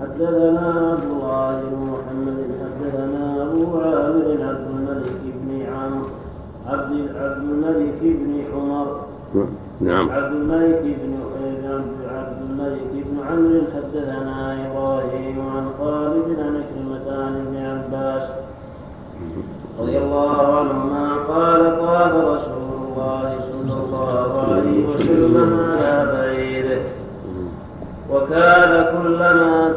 حدثنا عبد الله بن محمد حدثنا أبو عامر عبد الملك بن عمرو عبد عبد الملك بن عمر. نعم. عبد الملك بن عبد الملك بن عمرو حدثنا إبراهيم عن خالد عن كلمة عن ابن عباس رضي الله عنهما قال قال رسول الله صلى الله عليه وسلم على بعيره وكان كلما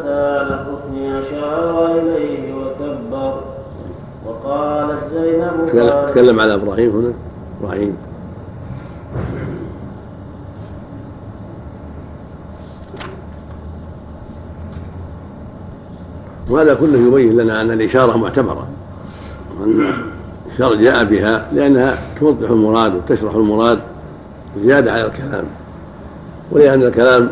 أشار إليه وكبر وقالت زينب تكلم على إبراهيم هنا. إبراهيم. وهذا كله يبين لنا أن الإشارة معتبرة. وأن الشرع جاء بها لأنها توضح المراد وتشرح المراد زيادة على الكلام. ولأن الكلام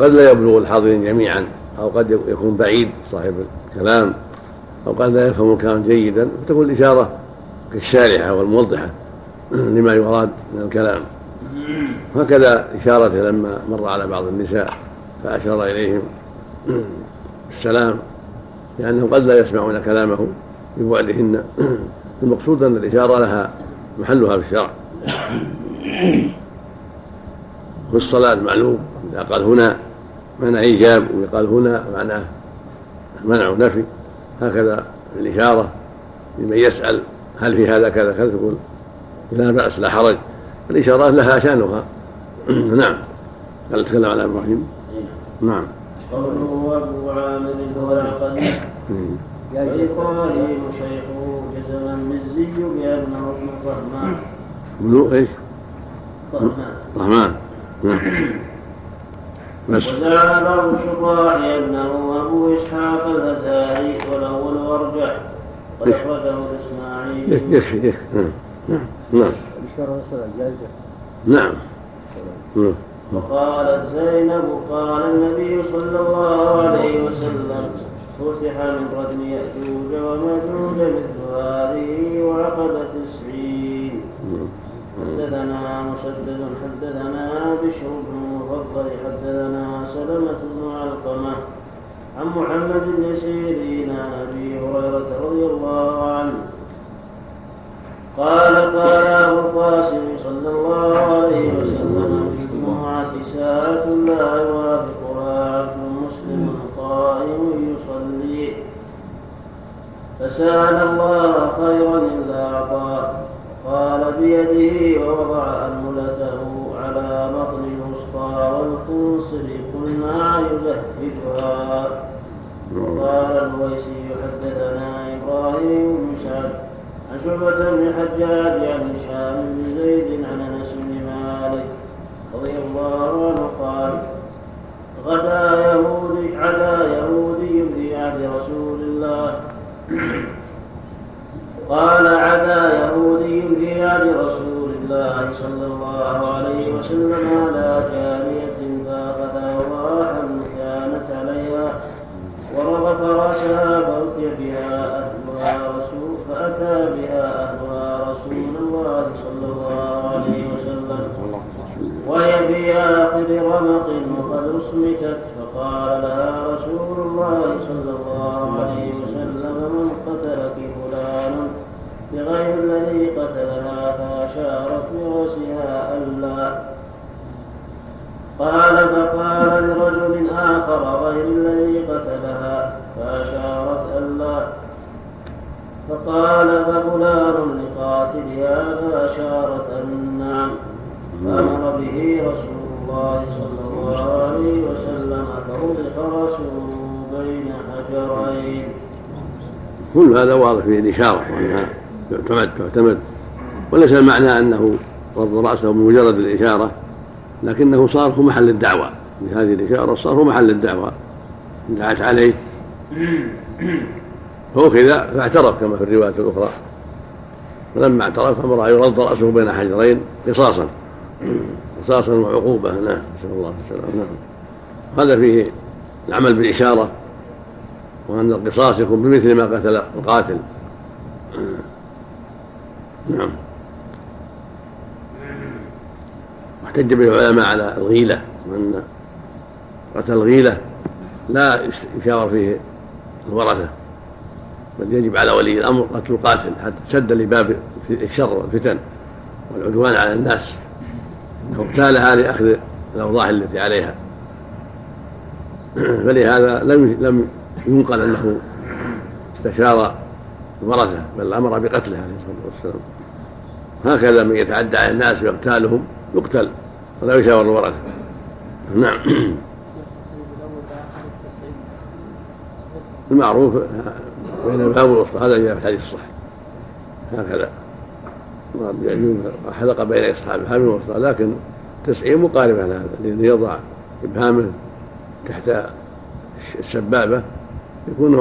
قد لا يبلغ الحاضرين جميعا. أو قد يكون بعيد صاحب الكلام أو قد لا يفهم الكلام جيدا فتكون الإشارة كالشارحة والموضحة لما يراد من الكلام. هكذا إشارته لما مر على بعض النساء فأشار إليهم السلام لأنهم قد لا يسمعون كلامه ببعدهن المقصود أن الإشارة لها محلها في الشرع. في الصلاة معلوم إذا قال هنا منع إيجاب وإذا قال هنا معناه منع نفي هكذا الإشارة لمن يسأل هل في هذا كذا كذا تقول لا بأس لا حرج. الإشارات لها شأنها. نعم. قال تكلم على إبراهيم؟ نعم. قوله أبو عامر هو العقدي وإبراهيم شيخه جزم المزي بأنه ابن الرحمن ابن إيش؟ الرحمن الرحمن نعم. وزعم بعض الشراح أنه أبو إسحاق الأزهري والأول أرجح وأخرجه الإسماعيلي يكفي يكفي نعم. نعم. نعم. نعم. وقالت زينب قال النبي صلى الله عليه وسلم فتح من ردم يأجوج ومأجوج مثل هذه وعقد تسعين. حدثنا مسدد حدثنا بشر بن المفضل حدثنا سلمة بن علقمة عن محمد بن سيرين عن أبي هريرة رضي الله عنه. قال قال أبو القاسم صلى الله عليه وسلم في الجمعة ساعة لا يوافقها عبد مسلم قائم يصلي. فسأل الله خيرا إلا أعطاه. قال بيده ووضع أنملته فيه الإشارة وأنها تعتمد تعتمد. وليس المعنى أنه رد رأسه بمجرد الإشارة لكنه صار هو محل الدعوة. بهذه الإشارة صار هو محل الدعوة. دعت عليه فأخذ فاعترف كما في الرواية الأخرى. فلما اعترف أمر أن يرد رأسه بين حجرين قصاصا. قصاصا وعقوبة. نعم نسأل الله السلامة. نعم. هذا فيه العمل بالإشارة. وأن القصاص يكون بمثل ما قتل القاتل. نعم. واحتج به العلماء على الغيلة وأن قتل الغيلة لا يشاور فيه الورثة بل يجب على ولي الأمر قتل القاتل حتى سد لباب الشر والفتن والعدوان على الناس. واغتالها لأخذ الأوضاع التي عليها. فلهذا لم لم ينقل أنه استشار الورثة بل أمر بقتله عليه الصلاة والسلام. هكذا من يتعدى على الناس ويغتالهم يقتل. ولا يشاور الورثة. نعم. المعروف بين الباب والوسطى هذا جاء في الحديث الصحيح. هكذا. يجوز. حلق بين اصحاب الحامل والوسطى لكن تسعين مقاربة لهذا الذي يضع إبهامه تحت السبابه يكون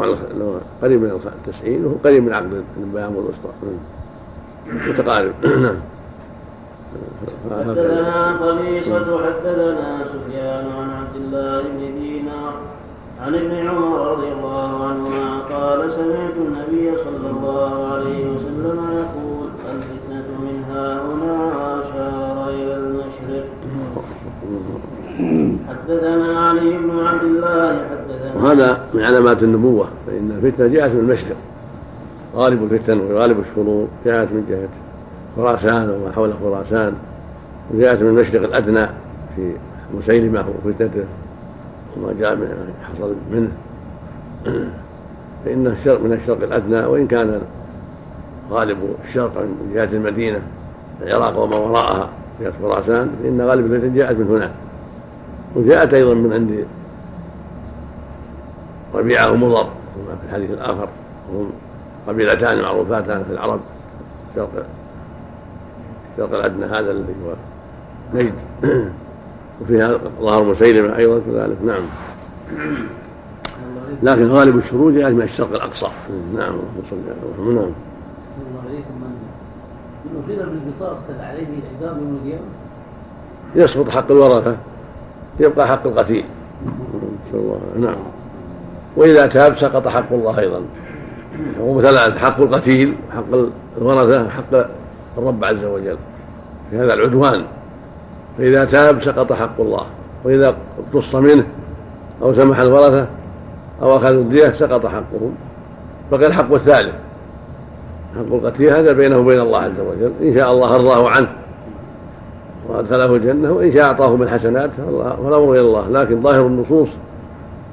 قريب من التسعين وهو قريب من عقد البهام والوسطى. متقارب. نعم. حدثنا قبيصة حدثنا سفيان عن عبد الله بن دينار عن ابن عمر رضي الله عنهما قال سمعت النبي صلى الله عليه وسلم يقول الفتنة من ها هنا وأشار إلى المشرق. حدثنا علي بن عبد الله حدثنا وهذا من علامات النبوة فإن الفتنة جاءت من المشرق. غالب الفتن وغالب الشرور جاءت من جهة خراسان وما حول خراسان وجاءت من المشرق الأدنى في مسيلمة وفتنته وما جاء من حصل منه. فإن الشرق من الشرق الأدنى وإن كان غالب الشرق من جهة المدينة العراق وما وراءها جهة خراسان فإن غالب الفتن جاءت من هناك وجاءت أيضا من عند ربيعة ومضر كما في الحديث الآخر. وهم قبيلتان معروفتان في العرب شرق الشرق الأدنى هذا الذي هو نجد. وفيها ظهر مسيلمة أيضا كذلك نعم. لكن غالب الشرور جاءت من الشرق الأقصى. نعم نعم. من أصيب بالقصاص عليه الإعدام يوم؟ يسقط حق الورثة يبقى حق القتيل. الله نعم. وإذا تاب سقط حق الله أيضا. ومثلا حق القتيل حق الورثة حق الرب عز وجل. في هذا العدوان. فإذا تاب سقط حق الله. وإذا اقتص منه أو سمح الورثة أو أخذوا الدية سقط حقهم بقي الحق الثالث. حق القتيل هذا بينه وبين الله عز وجل. إن شاء الله أرضاه عنه وأدخله الجنة وإن شاء أعطاه من حسنات فالأمر إلى الله. لكن ظاهر النصوص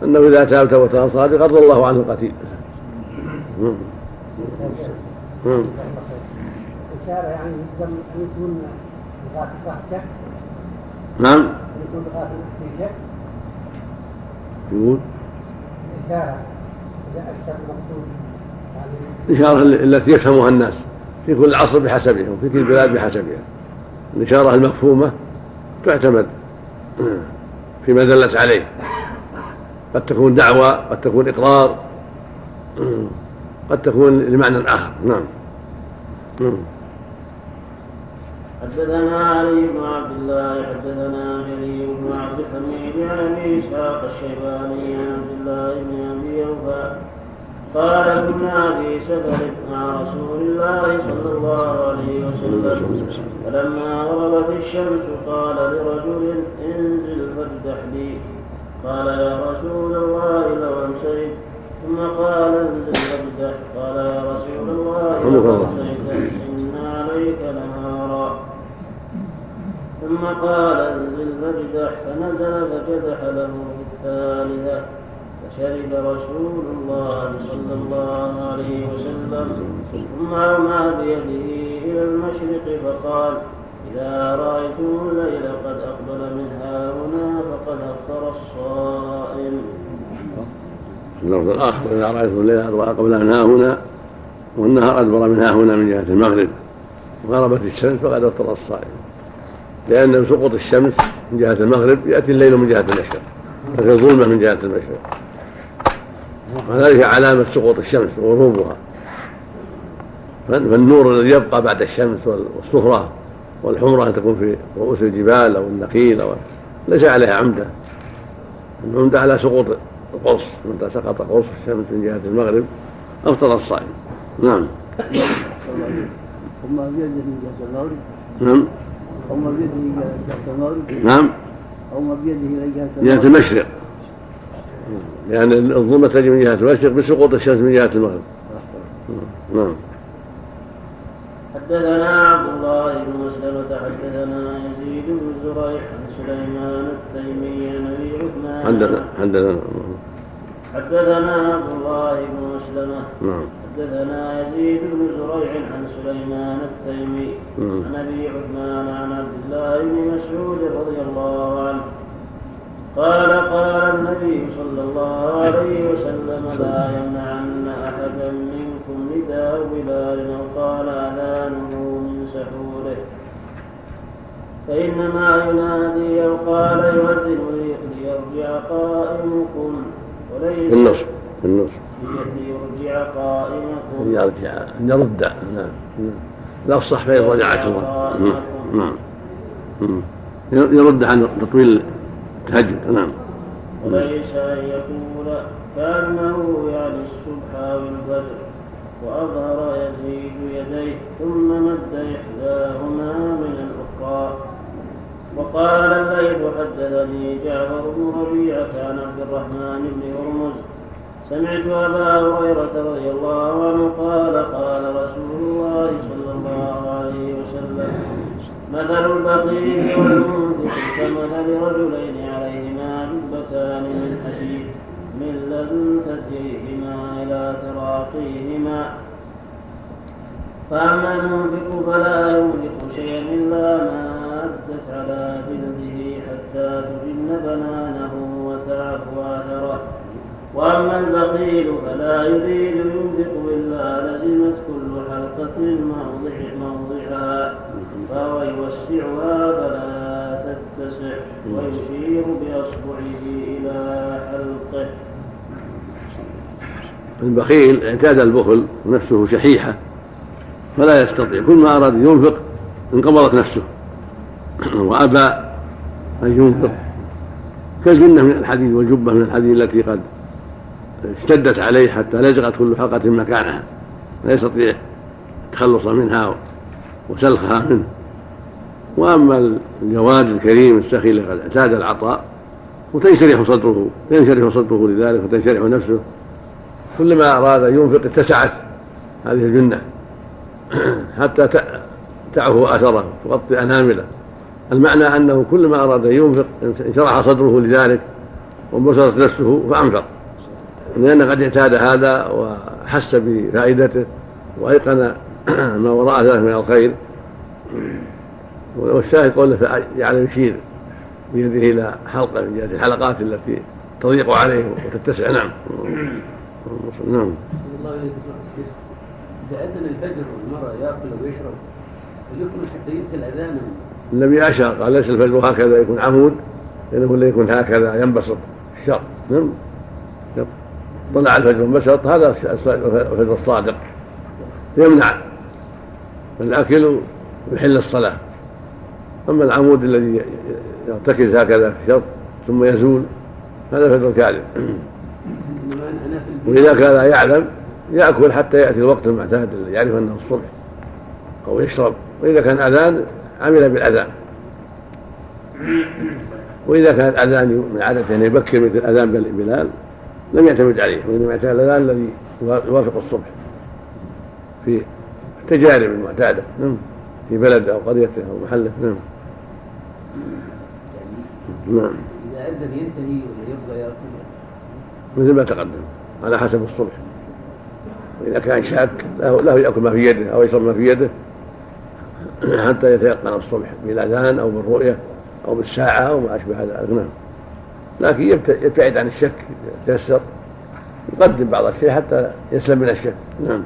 أنه إذا تاب توبة صادقة رضي الله عنه القتيل. يكون نعم. يقول؟ الإشارة التي يفهمها الناس. في كل عصر بحسبها وفي كل بلاد بحسبها الإشارة المفهومة تعتمد. فيما دلت عليه. قد تكون دعوة قد تكون إقرار قد تكون لمعنى آخر. نعم. حدثنا علي بن عبد الله حدثنا جرير بن عبد الحميد عن أبي إسحاق الشيباني عن عبد الله بن أبي أوفى قال كنا في سفر مع رسول الله صلى الله عليه وسلم فلما غربت الشمس قال لرجل انزل فافتح لي. قال يا رسول الله لو امسيت ثم قال انزل فافتح قال يا رسول الله لو امسيت إن عليك نهارا. ثم قال انزل فافتح فنزل ففتح له في الثالثه فشرب رسول الله صلى الله عليه وسلم. ثم رمى بيده إلى المشرق فقال إذا رأيتم الليل أفطر الصائم. اللفظ الآخر إذا رأيتم الليل قد أقبل من ها هنا والنهار أدبر من ها هنا من جهة المغرب. وغربت الشمس فقد أفطر الصائم. لأن سقوط الشمس من جهة المغرب يأتي الليل من جهة المشرق ففي ظلمة من جهة المشرق. وذلك علامة سقوط الشمس وغروبها. فالنور الذي يبقى بعد الشمس والصهرة والحمرة أن تكون في رؤوس الجبال أو النخيل أو ليس عليها عمدة. العمدة على سقوط القرص متى سقط قرص الشمس من جهة المغرب أفطر الصائم. نعم. ثم بيده من جهة المغرب. نعم. نعم. ثم بيده إلى جهة المشرق. لأن الظلمة تجي من جهة المشرق بسقوط الشمس من جهة المغرب. نعم. حدثنا عبد الله بن مسلمة حدثنا يزيد بن زريع عن سليمان التيمي حدثنا حدثنا. حدثنا عبد الله بن مسلمة. نعم. حدثنا يزيد بن زريع عن سليمان التيمي. مم. عن أبي عثمان عن عبد الله بن مسعود رضي الله عنه. قال قال النبي صلى الله عليه وسلم لا يمنعن أحدا منكم نداء بلال أو قال اذانه من سحوره فإنما ينادي أو قال يؤذن ليرجع قائمكم. وليس في النصف ليرجع قائمكم. يرجع يرد نعم الأفصح فإن رجعك الله نعم. نعم نعم. يرد عن تطويل التهجد. نعم. وليس أن يقول كأنه يعني الصبح أو الفجر وأظهر يزيد يديه ثم مد إحداهما من الأخرى وقال الليث حدثني جعفر بن ربيعة عن عبد الرحمن بن هرمز. سمعت أبا هريرة رضي الله عنه قال قال رسول الله صلى الله عليه وسلم مثل البخيل والمنفق كمثل رجلين عليهما جبتان من حديد من لدن ثديهما إلى تراقيهما. فأما المنفق فلا يملك شيئا إلا ما على جلده حتى تجن بنانه وتعفو أثره وأما البخيل فلا يريد ينفق إلا لزمت كل حلقة موضع موضعها فهو يوسعها فلا تتسع ويشير بأصبعه إلى حلقه. البخيل اعتاد البخل ونفسه شحيحة فلا يستطيع. كل ما أراد ينفق انقبضت نفسه. وأبى أن ينفق كالجنة من الحديد والجبة من الحديد التي قد اشتدت عليه حتى لزغت كل حلقة مكانها. لا يستطيع التخلص منها وسلخها منه. وأما الجواد الكريم السخي الذي قد اعتاد العطاء وتنشرح صدره ينشرح صدره لذلك وتنشرح نفسه. كلما أراد أن ينفق اتسعت هذه الجنة. حتى تعفو أثره تغطي أنامله. المعنى أنه كلما أراد أن ينفق انشرح صدره لذلك وانبسطت نفسه فأنفق. لأن قد اعتاد هذا وحس بفائدته وأيقن ما وراء ذلك من الخير. والشاهد قوله فجعل يشير بيده إلى حلقة من جهة الحلقات التي تضيق عليه وتتسع. نعم. نعم. إذا أذن الفجر والمرأة يأكل ويشرب ويكون حتى ينتهي الأذان النبي أشار قال ليس الفجر هكذا يكون عمود إنه لا يكون هكذا ينبسط. الشر نعم. طلع الفجر انبسط هذا الفجر الصادق. يمنع. الأكل ويحل الصلاة. أما العمود الذي يرتكز هكذا في الشرط ثم يزول هذا فجر كاذب وإذا كان يعلم يأكل حتى يأتي الوقت المعتاد الذي يعرف أنه الصبح أو يشرب. وإذا كان أذان عمل بالأذان. وإذا كان الأذان من عادته أن يبكر مثل أذان بلال لم يعتمد عليه وإنما اعتمد الأذان الذي يوافق الصبح في التجارب المعتادة نعم في بلده أو قريته أو محلة نعم. نعم. إذا أذن ينتهي ولا يبقى مثل ما تقدم على حسب الصبح. وإذا كان شاك له, له يأكل ما في يده أو يشرب ما في يده حتى يتيقن الصبح بالأذان أو بالرؤية أو بالساعة أو ما أشبه ذلك نعم. لكن يبتعد عن الشك يتيسر يقدم بعض الشيء حتى يسلم من الشك نعم.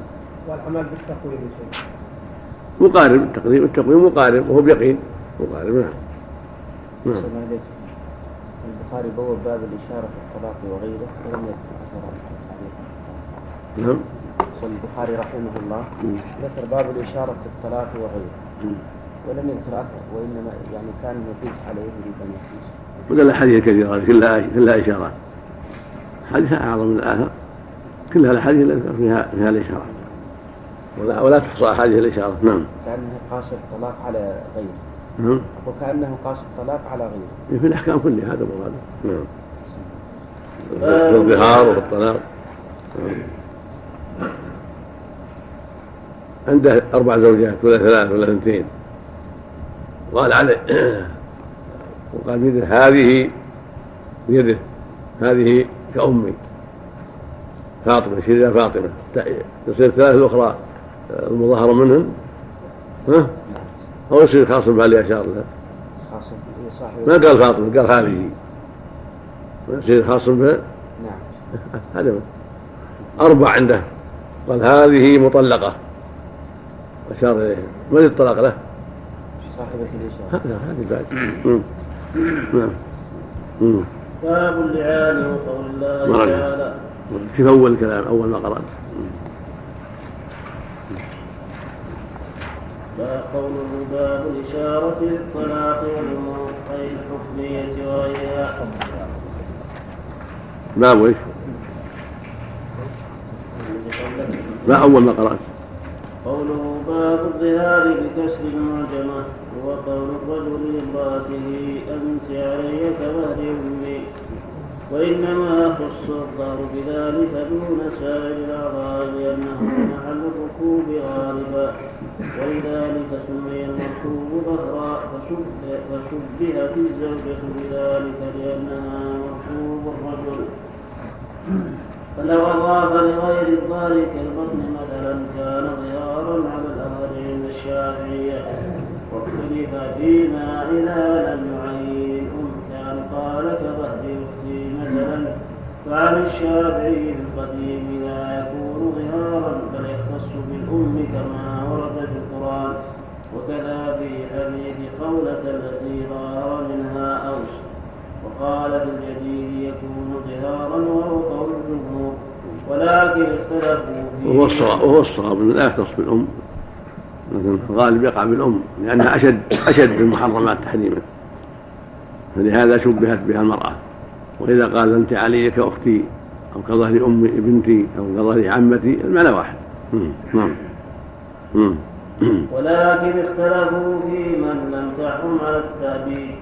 والعمل بالتقويم مقارب التقديم التقويم مقارب وهو بيقين. مقارب نعم. نعم. البخاري بوب باب الإشارة في الطلاق وغيره ولم يذكر نعم. البخاري رحمه الله ذكر باب الإشارة في الطلاق وغيره. ولم يذكر أثر وإنما يعني كان يقيس عليه يريد أن يقيس ولا الاحاديث الكثيره كلها كلها إشارات. حديثها أعظم من الآخر. كلها الاحاديث فيها فيها الاشارات ولا ولا تحصى احاديث الإشارة. نعم. كأنه قاس الطلاق على غيره. نعم. وكأنه قاس الطلاق على غيره. في الأحكام كلها هذا مراد نعم. في الظهار وفي الطلاق. عنده أربع زوجات ولا ثلاث ولا اثنتين. قال عليه وقال بيده هذه بيده هذه كأمي. فاطمة إلى فاطمة. تصير الثلاث الأخرى المظاهرة منهن. ها؟ أو يصير خاص بها اللي أشار لها. ما قال فاطمة قال هذه. يصير خاص بها؟ نعم. هذا أربع عنده. قال هذه مطلقة. أشار إليها من الطلاق له؟ صاحبة الإشارة هذه بعد. نعم. باب اللعان وقول الله. تعالى. كيف أول الكلام أول ما قرأت. باب قوله باب الإشارة للطلاق والموت أي الحكمية وغيرها باب إيش؟ ما أول ما قرأت. قوله باب الظهار بكسر المعجمة هو قول الرجل لامرأته أنت علي كظهر أمي. وإنما خص الظهر بذلك دون سائر الأعضاء لأنه محل الركوب غالبا. ولذلك سمي المركوب ظهرا فشبه- فشبهت الزوجة بذلك لأنها مركوب الرجل. فلو أضاف لغير الظهر كالبطن مثلا كان ظهارا على الأظهر عند الشافعية واختلف فيما إذا لم يعين أم كان قال كظهر أختي مثلا فعن الشافعي القديم لا يكون ظهارا بل يختص بالأم كما ورد في القرآن وكذا في حديث قولة التي ظهر منها أوس وقال في الجديد يكون ظهارا ولكن اختلفوا فيه. وهو الصواب وهو الصواب أنه لا يختص بالأم. لكن الغالب يقع بالأم لأنها أشد أشد المحرمات تحريما. فلهذا شبهت بها المرأة. وإذا قال أنت علي كأختي أو كظهر أم بنتي أو كظهر عمتي المعنى واحد. نعم. ولكن اختلفوا في من لم تحرم على التأبيد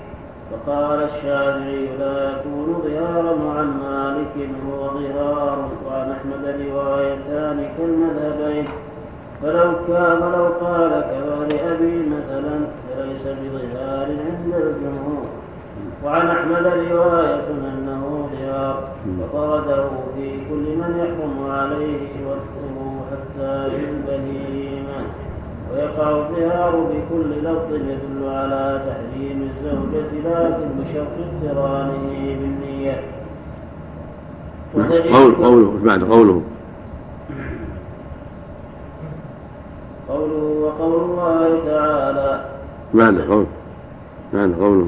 فقال الشافعي لا يكون ظهارا وعن مالك هو ظهار وعن أحمد روايتان كالمذهبين فلو كان فلو قال كظهر أبي مثلا فليس بظهار عند الجمهور. وعن أحمد رواية أنه ظهار وطرده في كل من يحرم عليه وقته حتى في البهيمة ويقع الظهار بكل لفظ يدل على تحريم لكن بشرط اقترانه بالنية. قول قوله بعد قوله؟ قوله وقول الله تعالى. بعد قول بعد قوله.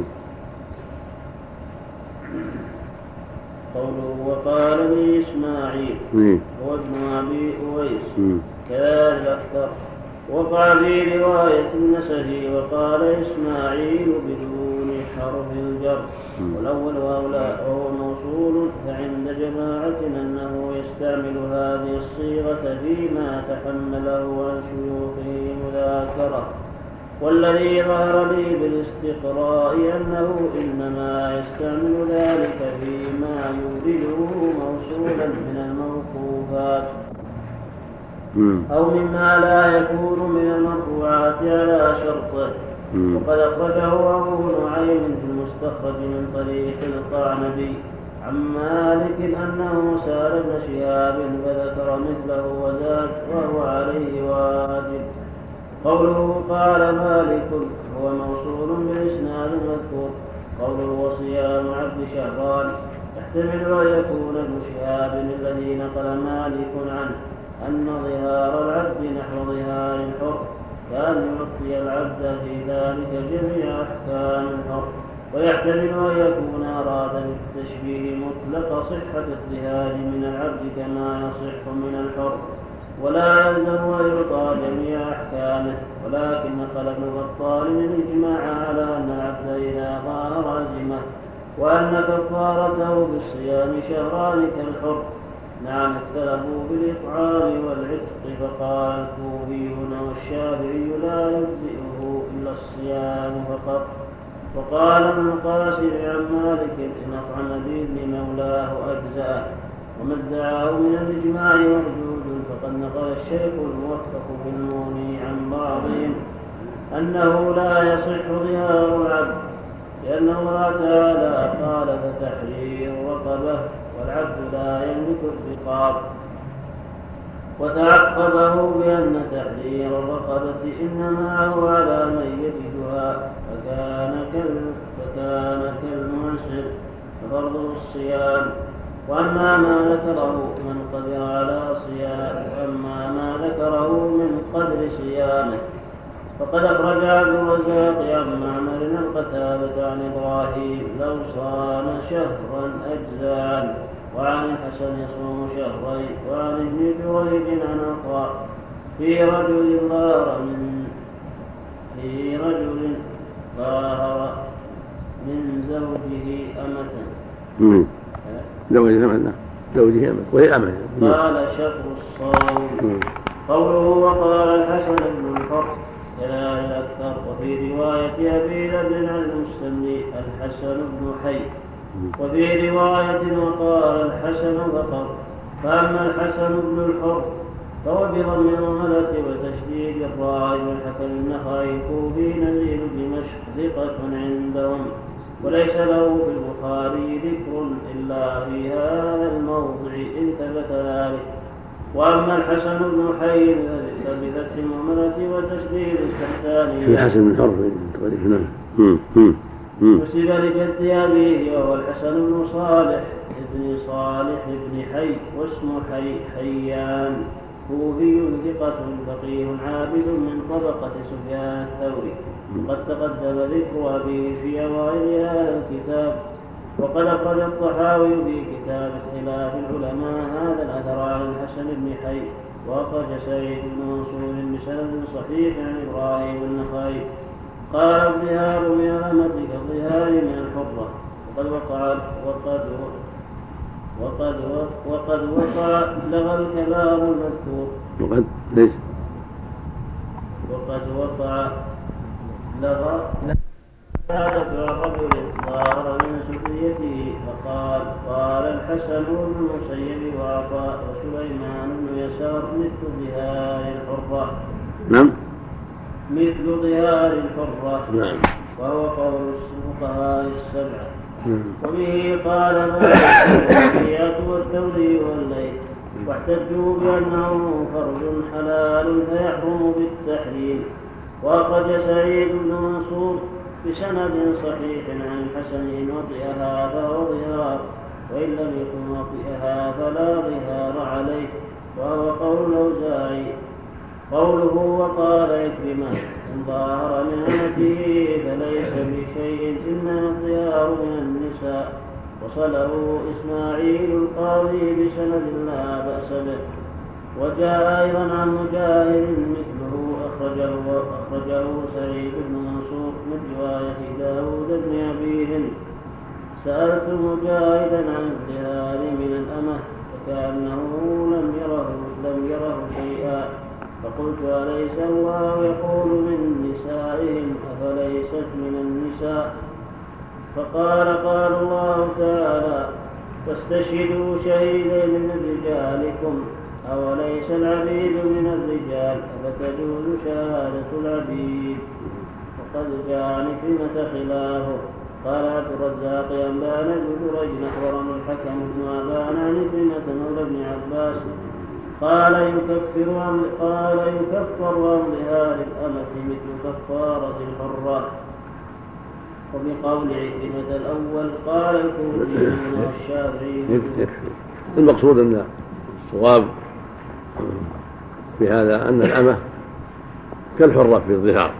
قوله وقال لي إسماعيل. مم. هو ابن أبي أويس. مم. كذلك أكثر وقع في رواية النسفي وقال إسماعيل بدون حرف الجر والأول أولى وهو موصول فعند جماعة أنه يستعمل هذه الصيغة فيما تحمله عن شيوخه مذاكرة والذي ظهر لي بالاستقراء أنه إنما يستعمل ذلك فيما يورده موصولا من الموقوفات. أو مما لا يكون من المرفوعات على شرطه. وقد أخرجه أبو نعيم في المستخرج من طريق القعنبي. عن مالك أنه سأل ابن شهاب فذكر مثله وزاد وهو عليه واجب. قوله قال مالك هو موصول بالإسناد المذكور. قوله وصيام عبد شهران يحتمل أن يكون ابن شهاب الذي نقل مالك عنه أن ظهار العبد نحو ظهار الحر. كان يعطي العبد في ذلك جميع أحكام الحر ويحتمل أن يكون أراد بالتشبيه مطلق صحة الظهار من العبد كما يصح من الحر. ولا يلزم أن يعطى جميع أحكامه ولكن ابن بطال الإجماع على أن العبد إذا ظهر أزمه وأن كفارته بالصيام شهران كالحر. نعم اختلفوا في الإطعام والعتق فقال الكوفيون والشافعي لا يجزئه إلا الصيام فقط. وقال ابن القاسم عن مالك إن أطعم بإذن مولاه أجزأه. وما ادعاه من الإجماع موجود فقد نقل الشيخ الموفق في المغني عن بعضهم أنه لا يصح ظهار العبد لأن الله تعالى قال فتحرير رقبة. والعبد لا يملك الرقاب. وتعقبه بأن تحرير الرقبة إنما هو على من يجدها فكان فكان كالمعسر ففرضه الصيام. وأما ما ذكره من قدر على صيام وأما ما ذكره من قدر صيامه فقد أخرج عبد الرزاق عن معمر القتادة عن إبراهيم لو صام شهرا أجزاء. وعن الحسن يصوم شهرين وعن ابن جريج عن عطاء في رجل ظاهر من في رجل ظاهر من زوجه أمة زوجه أمة نعم زوجه أمة وهي أمة قال شهر الصوم قوله وقال الحسن بن الفرد كذا الأكثر وفي رواية أبي ذر عن الحسن بن حي وفي رواية وقال الحسن فقط فأما الحسن بن الحر فهو بضم الهملة وتشديد الراء والحكم النخعي كوفي نزيل دمشق ثقة عندهم وليس له في البخاري ذكر إلا في هذا الموضع إن ثبت ذلك. وأما الحسن بن حي فبفتح المهملة وتشديد التحتانية في الحسن بن حر نعم. نسب لجد أبيه وهو الحسن بن صالح ابن صالح بن حي واسم حي حيان. كوفي ثقة فقيه عابد من طبقة سفيان الثوري. قد تقدم ذكر أبيه في أوائل هذا الكتاب. وقد أخرج الطحاوي في كتاب اختلاف العلماء هذا الأثر عن الحسن بن حي. وأخرج سعيد بن منصور بسند صحيح عن إبراهيم النخعي قال الظهار من الأمة كالظهار من الحرة وقد وقع وقد وقد وقد وقع لغى الكلام المذكور. وقد ليش؟ وقد وقع لغى ذكر الرجل ظاهر من سفيته فقال قال الحسن بن المسيب وعطاء وسليمان بن يسار مثل ظهار الحرة نعم. مثل ظهار الحرة نعم. وهو قول الفقهاء السبعة نعم. وبه قال مالك والثوري والليل. واحتجوا بأنه فرج حلال فيحرم بالتحريم. وأخرج سعيد بن منصور بسند صحيح عن الحسن وطئها فهو ظهار. وإن لم يكن وطئها فلا ظهار عليه. وهو قول الأوزاعي. قوله وقال عكرمة من أمته فليس بشيء إنما الظهار من النساء وصله إسماعيل القاضي بسند لا بأس به. وجاء أيضا عن مجاهد مثله أخرجه أخرجه سعيد بن منصور من رواية داود بن أبي هند سألت مجاهدا عن الظهار من الأمة فكأنه فقلت أليس الله يقول من نسائهم؟ أفليست من النساء؟ فقال قال الله تعالى واستشهدوا شهيدين من رجالكم. أوليس العبيد من الرجال؟ أفتجوز شهادة العبيد؟ وقد جاء عن كلمة خلافه. قال عبد الرزاق أنبانا ابن جريج أخبرنا الحكم بن أبان عن كلمة مولى ابن عباس. قال يكفر عن قال يكفر عن ظهار الأمة مثل كفارة الحرة. وبقول عكرمة الأول قال الكوفيون والشافعي المقصود أن الصواب في هذا أن الأمة كالحرة في الظهار.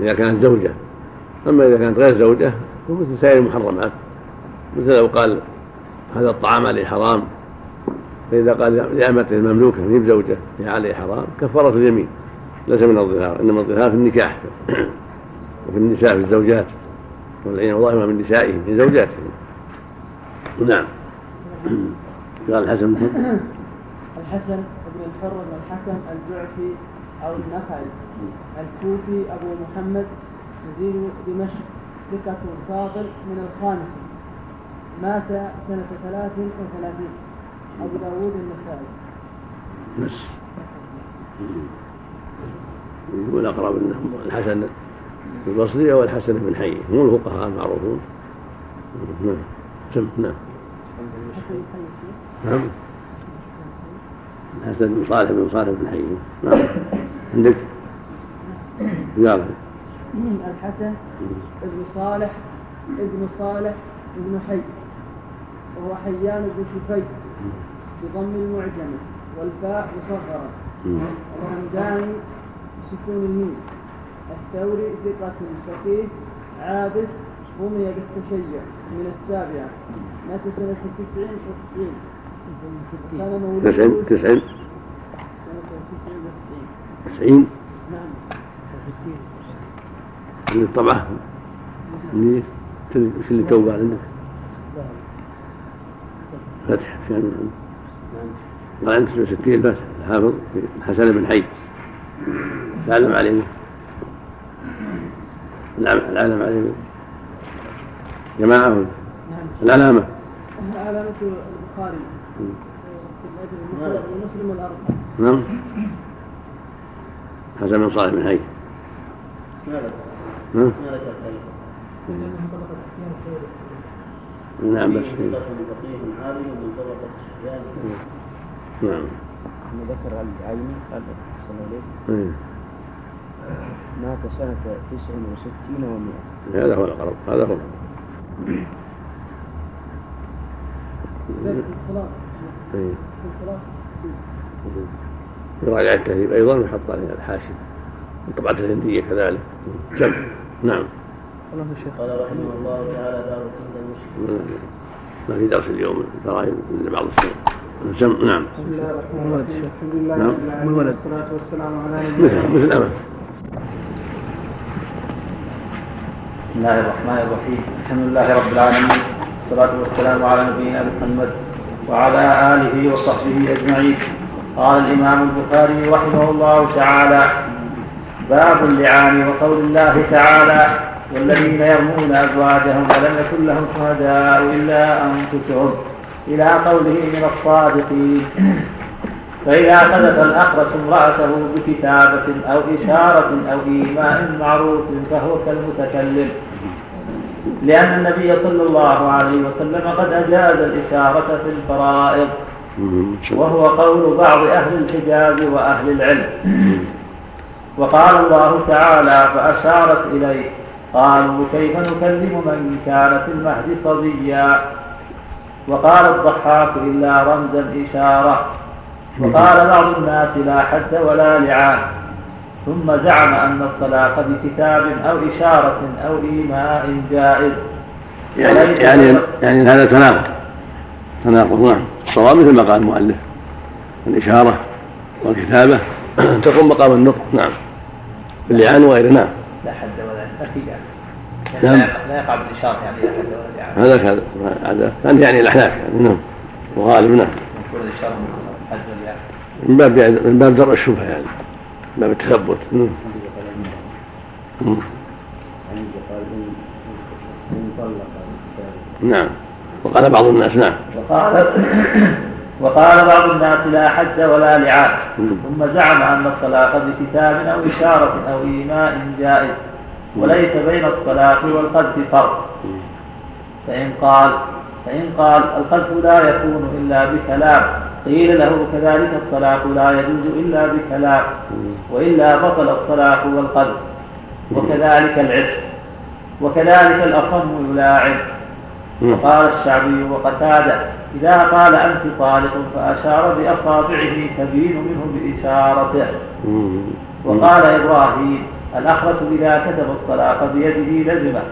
إذا كانت زوجة. أما إذا كانت غير زوجة فمثل سائر المحرمات. مثل لو قال هذا الطعام عليه حرام. فإذا قال لأمته المملوكة هي بزوجة هي عليه حرام كفارة اليمين ليس من الظهار إنما الظهار في النكاح وفي النساء في الزوجات. والعين ظاهرة من نسائهم من زوجاتهم. نعم. قال الحسن الحسن بن الحر الحكم الجعفي أو النخعي. الكوفي أبو محمد نزيل دمشق ثقة فاضل من الخامسة مات سنة ثلاث وثلاثين. أبو داوود النسائي. بس يقول أقرب أنهم الحسن البصري أو الحسن بن حي. هم الفقهاء المعروفون. نعم. سم نعم. نعم. الحسن بن صالح بن صالح بن حي. نعم. عندك؟ قال. الحسن ابن صالح ابن صالح ابن حي. وهو حيان بن شفي بضم المعجم والفاء مصغرة. الحمداني بسكون الميم. الثوري ثقة فقيه عابد رمي بالتشيع من السابعة. مات سنة تسع وتسعين كان مولود تسعين تسعين. سنة تسع وتسعين تسعين. نعم. الطبعة منين وش اللي توبة عندك؟ فتح شامل قال أنت 69 فتح الحافظ في الحسن بن حي العلم عليه العلم العلم عليه جماعة. ولا؟ نعم العلامة علامة البخاري ومسلم الأربعة نعم. حسن بن صالح بن حي ما ذكر نعم ما ذكر خير نعم بس نعم. أنه ذكر العيني قال صلى الله عليه. مات سنة تسع وستين ومائة. هذا هو الأقرب هذا هو. الأقرب ذلك الخلاص إيه. التهذيب أيضا ويحط عليها الحاشي طبعة الهندية كذلك. سم نعم. قال رحمه الله تعالى باب كل المشكل ما في درس اليوم الفرائض إلا بعض سم نعم. بسم الله الرحمن الرحيم. الحمد لله نعم. رب العالمين. والصلاة والسلام على مثل نبينا مثل بسم الله الرحمن الرحيم. الحمد لله رب العالمين. والصلاة والسلام على نبينا محمد وعلى آله وصحبه أجمعين. قال الإمام البخاري رحمه الله تعالى باب اللعان وقول الله تعالى والذين يرمون أزواجهم ولم يكن لهم شهداء إلا أنفسهم. إلى قوله من الصادقين. فإذا قذف الأخرس امرأته بكتابة أو إشارة أو إيماء معروف فهو كالمتكلم. لأن النبي صلى الله عليه وسلم قد أجاز الإشارة في الفرائض. وهو قول بعض أهل الحجاز وأهل العلم. وقال الله تعالى فأشارت إليه. قالوا كيف نكلم من كان في المهد صبيا؟ وقال الضحاك إلا رمزا إشارة. وقال بعض الناس لا حد ولا لعان. ثم زعم أن الطلاق بكتاب أو إشارة أو إيماء جائز. يعني يعني يعني هذا تناقض. تناقض نعم. الصواب مثل ما قال المؤلف. الإشارة والكتابة. تقوم مقام النطق نعم. باللعان وغيره نعم. لا حد ولا جائز. نعم. يعني لا يقع- لا يقع بالإشارة يعني. ولا لعان هذا هذا كان يعني الأحناف يعني نعم. وغالب نعم. الإشارة من باب يعني من باب درء الشبهة يعني من باب التثبت. نعم. مم. نعم. وقال بعض الناس نعم. وقال وقال بعض الناس لا حد ولا لعان مم. ثم زعم أن الطلاق بكتاب أو إشارة أو إيماء جائز. وليس بين الطلاق والقذف فرق فإن قال فإن قال القذف لا يكون إلا بكلام قيل له كذلك الطلاق لا يجوز إلا بكلام وإلا بطل الطلاق والقذف وكذلك العتق وكذلك الأصم يلاعن مم. وقال الشعبي وقتادة إذا قال أنت طالق فأشار بأصابعه تبين منه بإشارته. وقال إبراهيم الأخرس إذا كتب الطلاق بيده لزمه.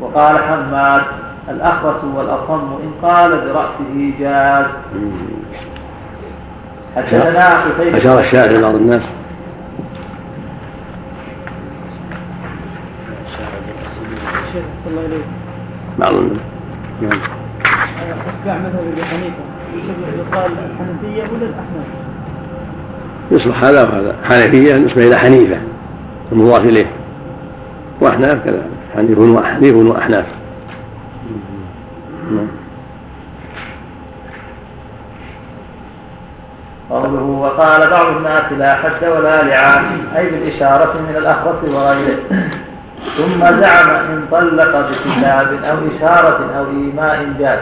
وقال حماد الأخرس والأصم إن قال برأسه جاز. حدثنا قتيبة. أشار الشاعر إلى بعض الناس. بعض الناس. اتباع مذهب ابي حنيفه يصبح يقال الحنفيه ولا الاحناف؟ يصلح هذا وهذا. حنفية نسبة إلى حنيفة. المضاف إليه. وأحناف كذلك حنيف وأحناف نعم. قوله وقال بعض الناس لا حد ولا لعان أي بالإشارة من الأخرس وغيره. ثم زعم إن طلق بكتاب أو إشارة أو إيماء جاز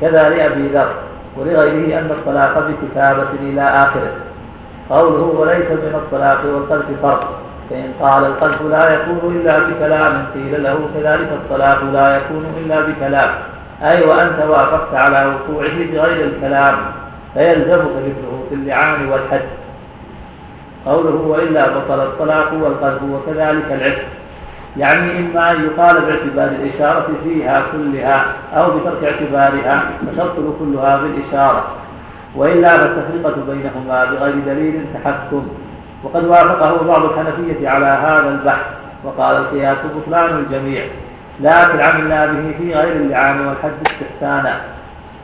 كذا لأبي ذر ولغيره أن الطلاق بكتابة إلى آخره. قوله وليس بين الطلاق والقذف فرق. فإن قال القذف لا يكون إلا بكلام قيل له كذلك الطلاق لا يكون إلا بكلام. أي وأنت وافقت على وقوعه بغير الكلام فيلزمك مثله في اللعان والحد. قوله وإلا بطل الطلاق والقذف وكذلك العتق. يعني إما أن يقال باعتبار الإشارة فيها كلها أو بترك اعتبارها فتبطل كلها بالإشارة. وإلا فالتفرقة بينهما بغير دليل تحكم. وقد وافقه بعض الحنفية على هذا البحث وقال القياس بطلان الجميع لكن عملنا به في غير اللعان والحد استحسانا.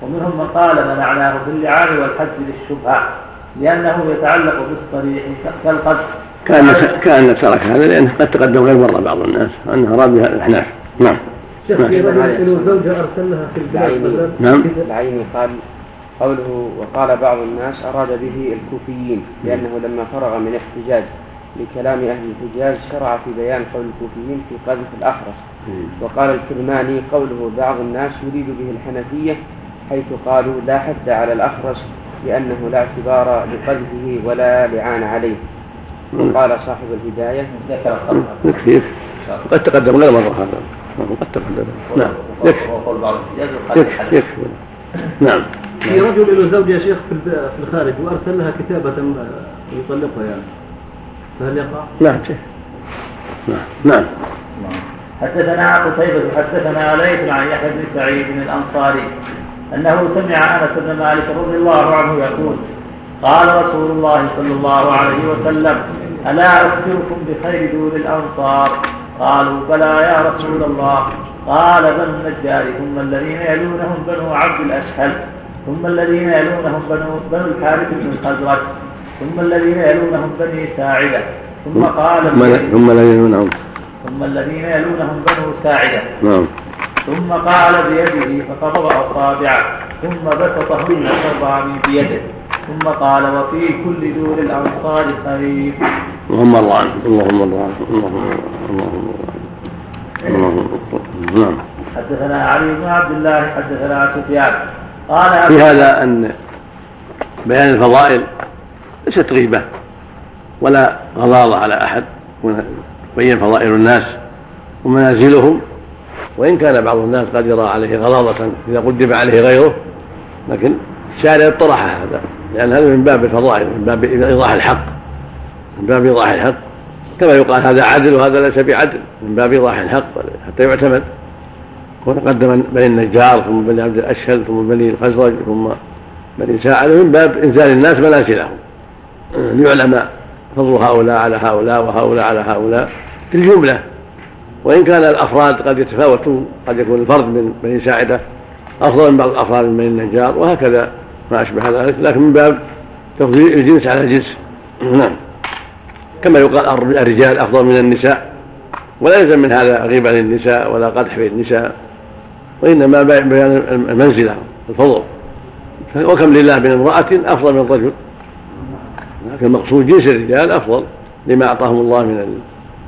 ومنهم من قال منعناه في اللعان والحد للشبهة لأنه يتعلق بالصريح كالقذف. كأن كأن ترك هذا لأنه قد تقدم غير مرة بعض الناس أنه اراد بها الأحناف. نعم. شيخ نعم. في رجل زوجة أرسل لها في البلاد نعم. العيني قال قوله وقال بعض الناس أراد به الكوفيين لأنه لما فرغ من احتجاج لكلام أهل الحجاز شرع في بيان قول الكوفيين في قذف الأخرس وقال الكرماني قوله بعض الناس يريد به الحنفية حيث قالوا لا حد على الأخرس لأنه لا اعتبار لقذفه ولا لعان عليه. وقال صاحب الهداية ذكر يكفي قد تقدم غير مرة هذا. قد تقدم. نعم. يكفي. يكفي نعم. في رجل له زوجة يا شيخ في الخارج وأرسل لها كتابة يطلقها يعني. فهل يقع؟ نعم شيخ. نعم نعم. حدثنا قتيبة حدثنا ليث عن يحيى بن سعيد الأنصاري أنه سمع أنس بن مالك رضي الله عنه يقول قال رسول الله صلى الله عليه وسلم ألا أخبركم بخير دور الأنصار؟ قالوا بلى يا رسول الله. قال بنو النجار ثم الذين يلونهم بنو عبد الأشهل. ثم الذين يلونهم بنو, بنو الحارث بن الخزرج ثم الذين يلونهم بني ساعدة ثم قال ثم لا ينونهم ثم الذين يلونهم بنو ساعدة. نعم. ثم قال بيده فقبض أصابعه ثم بسطهن سبعا بيده ثم قال وفي كل دور الأنصار خير اللهم الله عنه اللهم الله عنه اللهم اللهم اللهم نعم. حدثنا علي بن عبد الله حدثنا سفيان. في هذا أن بيان الفضائل ليست غيبة ولا غضاضه على أحد. بين فضائل الناس ومنازلهم وإن كان بعض الناس قد يرى عليه غضاضه إذا قدم عليه غيره لكن الشارع اطرح هذا لأن هذا من باب الفضائل من باب إيضاح الحق من باب إيضاح الحق. كما يقال هذا عدل وهذا ليس بعدل من باب إيضاح الحق حتى يعتمد. وتقدم بني النجار ثم بني عبد الأشهل ثم بني الخزرج ثم بني ساعد من باب إنزال الناس منازلهم. ليعلم فضل هؤلاء على هؤلاء وهؤلاء على هؤلاء في الجمله وإن كان الأفراد قد يتفاوتون قد يكون الفرد من بني ساعدة أفضل من بعض الأفراد من بني النجار وهكذا ما أشبه ذلك لكن من باب تفضيل الجنس على الجنس. نعم. كما يقال الرجال أفضل من النساء ولا يلزم من هذا غيبة للنساء ولا قدح في النساء وإنما بيان المنزله الفضل. وكم لله من امرأة أفضل من رجل. لكن المقصود جنس الرجال أفضل لما أعطاهم الله من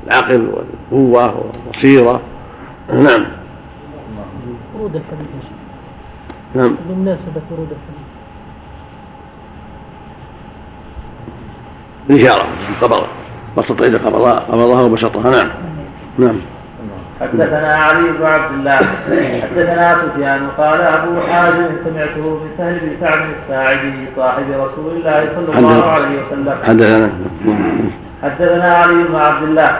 العقل والقوة والبصيرة. نعم. ورود الحديث نعم. بمناسبة ورود الحديث. الإشارة قبض بسط إذا قبضها قبضها وبسطها نعم. نعم. حدثنا علي بن عبد الله حدثنا سفيان قال أبو حازم سمعته من سهل بن سعد الساعدي صاحب رسول الله صلى الله عليه وسلم. حدثنا حدثنا علي بن عبد الله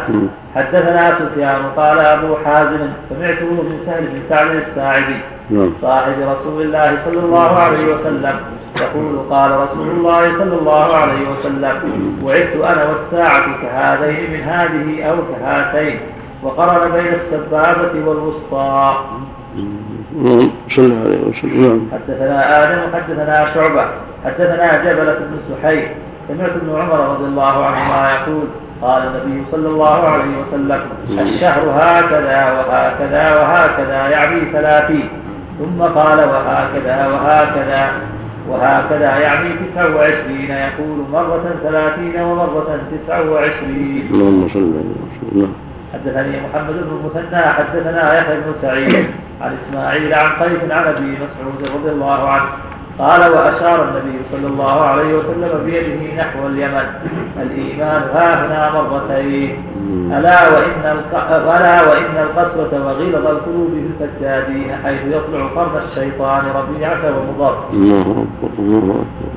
حدثنا سفيان قال أبو حازم سمعته من سهل بن سعد الساعدي نعم. صاحب رسول الله صلى الله عليه وسلم. يقول قال رسول الله صلى الله عليه وسلم وعدت أنا والساعة كهذين من هذه أو كهاتين. وقرن بين السبابة والوسطى. نعم صلى عليه وسلم. نعم. حدثنا آدم حدثنا شعبة حدثنا جبله بن سحيل سمعت ابن عمر رضي الله عنهما يقول قال النبي صلى الله عليه وسلم الشهر هكذا وهكذا وهكذا يعني ثلاثين. ثم قال وهكذا وهكذا وهكذا يعني تسع وعشرين. يقول مرة ثلاثين ومرة تسع وعشرين. اللهم صل على وسلم حدثني محمد بن المثنى حدثنا يحيى بن سعيد عن إسماعيل عن قيس عن أبي مسعود رضي الله عنه قال وأشار النبي صلى الله عليه وسلم بيده نحو اليمن الإيمان ها هنا مرتين ألا وإن. ألا وإن القسوة وغلظ القلوب في السجادين حيث يطلع قرن الشيطان ربيعة ومضر الله أكبر الله أكبر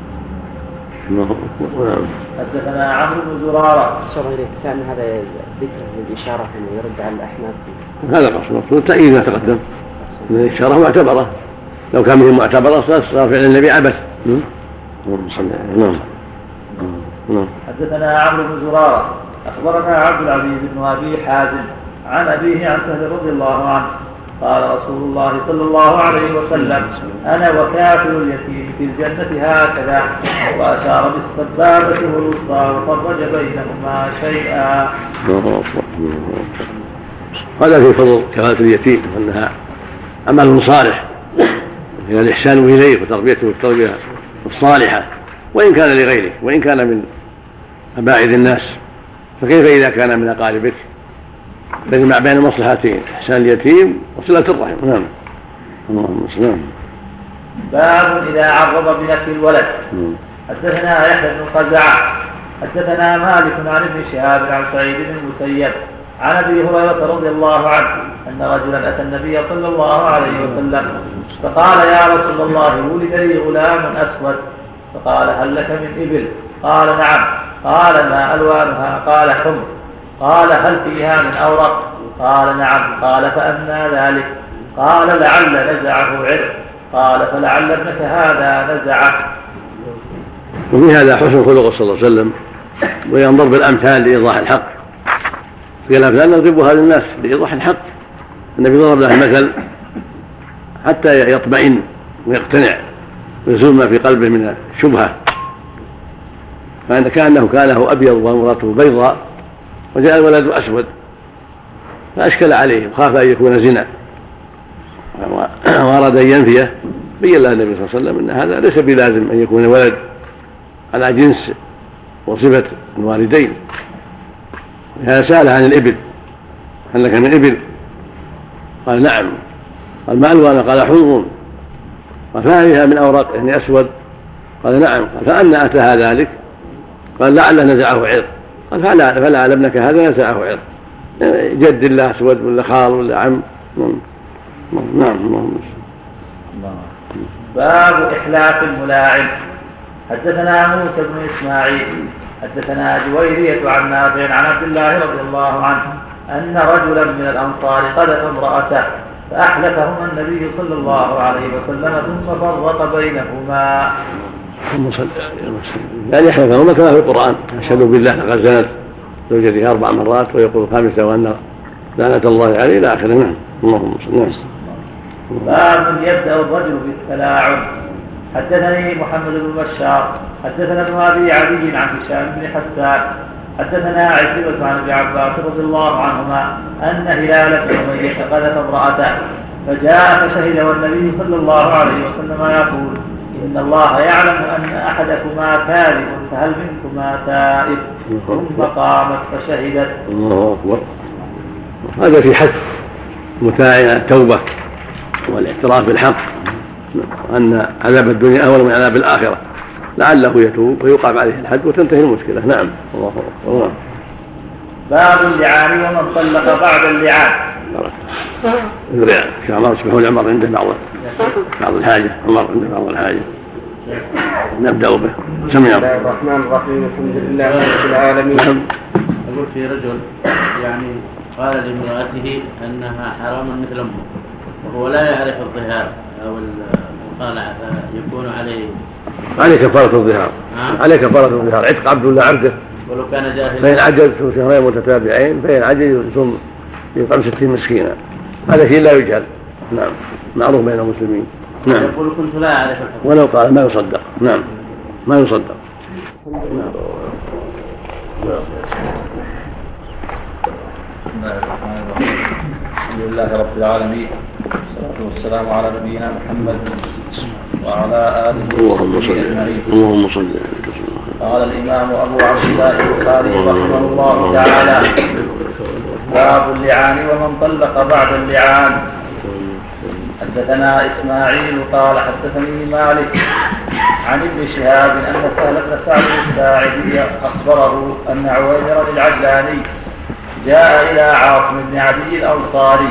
حدثنا عمرو بن زرارة. صار إليك. كان هذا ذكر للإشارة أنه يرد على الأحناف. هذا قصد المقصود تأييد ما تقدم. من الإشارة معتبرة. لو كان به معتبرة صار فعل النبي عبث. نعم. اللهم صل على نعم. نعم. حدثنا عمرو بن زرارة. أخبرنا عبد العزيز بن أبي حازم عن أبيه عن سهل رضي الله عنه. قال رسول الله صلى الله عليه وسلم أنا وكافر اليتيم في الجنة هكذا. وأشار بالسبابة والوسطى وفرج بينهما شيئا. الله أكبر الله أكبر. هذا في فضل كفالة اليتيم وأنها عمل صالح فيها الإحسان إليه وتربيته التربية الصالحة وإن كان لغيره وإن كان من أباعد الناس فكيف إذا كان من أقاربك؟ بين بين مصلحتين إحسان اليتيم وصلة الرحم. نعم. اللهم صل نعم باب إذا عرض بنفس الولد. نعم. حدثنا يحيى بن قزعة حدثنا مالك عن ابن شهاب عن سعيد بن المسيب. عن أبي هريرة رضي الله عنه أن رجلا أتى النبي صلى الله عليه وسلم فقال يا رسول الله ولد لي غلام أسود. فقال هل لك من إبل؟ قال نعم. قال ما ألوانها؟ قال حمر قال هل فيها من أورق؟ قال نعم. قال فأنى ذلك. قال لعل نزعه عرق. قال فلعل ابنك هذا نزعه. وفي هذا حسن خلق صلى الله عليه وسلم وينظر بالأمثال لإيضاح الحق. في الأمثال نضربها للناس لإيضاح الحق. النبي ضرب له المثل حتى يطمئن ويقتنع ويزول ما في قلبه من الشبهه فإن كأنه كان له أبيض وامراته بيضاء وجاء الولد أسود فأشكل عليه وخاف أن يكون زنا. وأراد أن ينفيه بين له النبي صلى الله عليه وسلم أن هذا ليس بلازم أن يكون ولد على جنس وصفة الوالدين. هذا سأل عن الإبل هل لك من إبل؟ قال نعم. قال ما ألوان قال حمر قال فهذه من أوراق يعني أسود. قال نعم. قال فأنا أتاها ذلك. قال لعله نزعه عرق. قال فلا فلا ابنك هذا نزعه عرق جد الله أسود ولا خال ولا عم. نعم نعم. اللهم باب إحلاف الملاعب. حدثنا موسى بن إسماعيل حدثنا جويرية عن نافع عن عبد الله رضي الله عنه أن رجلا من الأنصار قذف امرأته فأحلفهما النبي صلى الله عليه وسلم ثم فرق بينهما. وسلم يعني يحلفهما كما في القرآن. أشهد بالله لقد زنت زوجته أربع مرات ويقول الخامسة وأن لعنة الله عليه إلى آخره. نعم. اللهم صل نعم باب يبدأ الرجل بالتلاعب. حدثني محمد بن بشار حدثنا ابن أبي عدي عن هشام بن حسان حدثنا عكرمة عن ابن عباس رضي الله عنهما أن هلال بن أمية قذف امرأته فجاء فشهد والنبي صلى الله عليه وسلم يقول إن الله يعلم أن أحدكما كاذب فهل منكما تائب؟ ثم قامت فشهدت. الله أكبر. هذا في حث متاع التوبة والاعتراف بالحق أن عذاب الدنيا أهون من عذاب الآخرة. لعله يتوب ويقام عليه الحد وتنتهي المشكلة. نعم الله أكبر نعم. باب اللعان ومن طلق بعد اللعان. اللعان عمر يسمحون عمر عنده بعض بعض الحاجة عمر عنده بعض الحاجة. نبدأ به. سمع. بسم الله الرحمن الرحيم الحمد لله رب العالمين. نعم. يقول في رجل يعني قال لامرأته أنها حرام مثل أمه وهو لا يعرف الظهار أو المطالعة فيكون عليه. عليه كفارة الظهار. نعم. عليه كفارة الظهار. عتق عبد ولا عبده ولو كان جاهلا. فإن عجز شهرين متتابعين فإن عجز يصوم يطعم ستين مسكينا. هذا شيء لا يجهل. نعم. معروف بين المسلمين. نعم. يقول كنت لا الحكم ولو قال ما يصدق. نعم. ما يصدق. بسم الله الرحمن الرحيم الحمد لله رب العالمين. والصلاة والسلام على نبينا محمد وعلى آله اللهم صل أجمعين. اللهم صل على قال الإمام أبو عبد الله البخاري رحمه الله تعالى باب اللعان ومن طلق بعد اللعان حدثنا إسماعيل قال حدثني مالك عن ابن شهاب أن سهل بن سعد الساعدي أخبره أن عويمر العجلاني جاء إلى عاصم بن عدي الأنصاري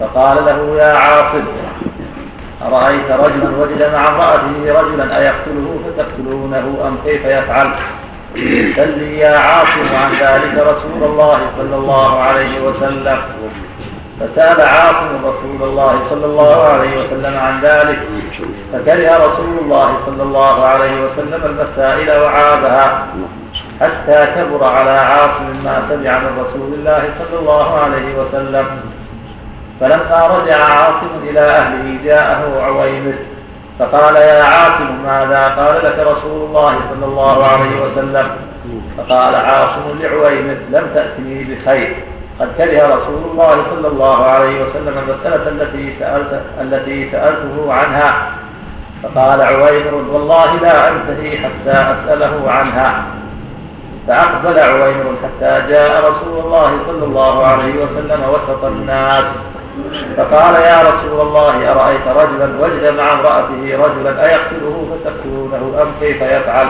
فقال له يا عاصم أرأيت رجلا وجد مع امرأته رجلا أيقتله فتقتلونه أم كيف يفعل؟ سل لي يا عاصم عن ذلك رسول الله صلى الله عليه وسلم. فسأل عاصم رسول الله صلى الله عليه وسلم عن ذلك. فكره رسول الله صلى الله عليه وسلم المسائل وعابها حتى كبر على عاصم ما سمع من رسول الله صلى الله عليه وسلم. فلما رجع عاصم إلى أهله جاءه عويمر. فقال يا عاصم ماذا قال لك رسول الله صلى الله عليه وسلم؟ فقال عاصم لعويمر لم تأتني بخير. قد كره رسول الله صلى الله عليه وسلم المسألة التي سألت التي سألته عنها. فقال عويمر والله لا أنتهي حتى أسأله عنها. فأقبل عويمر حتى جاء رسول الله صلى الله عليه وسلم وسط الناس. فقال يا رسول الله أرأيت رجلا وجد مع امرأته رجلا أيقتله فتقتلونه أم كيف يفعل؟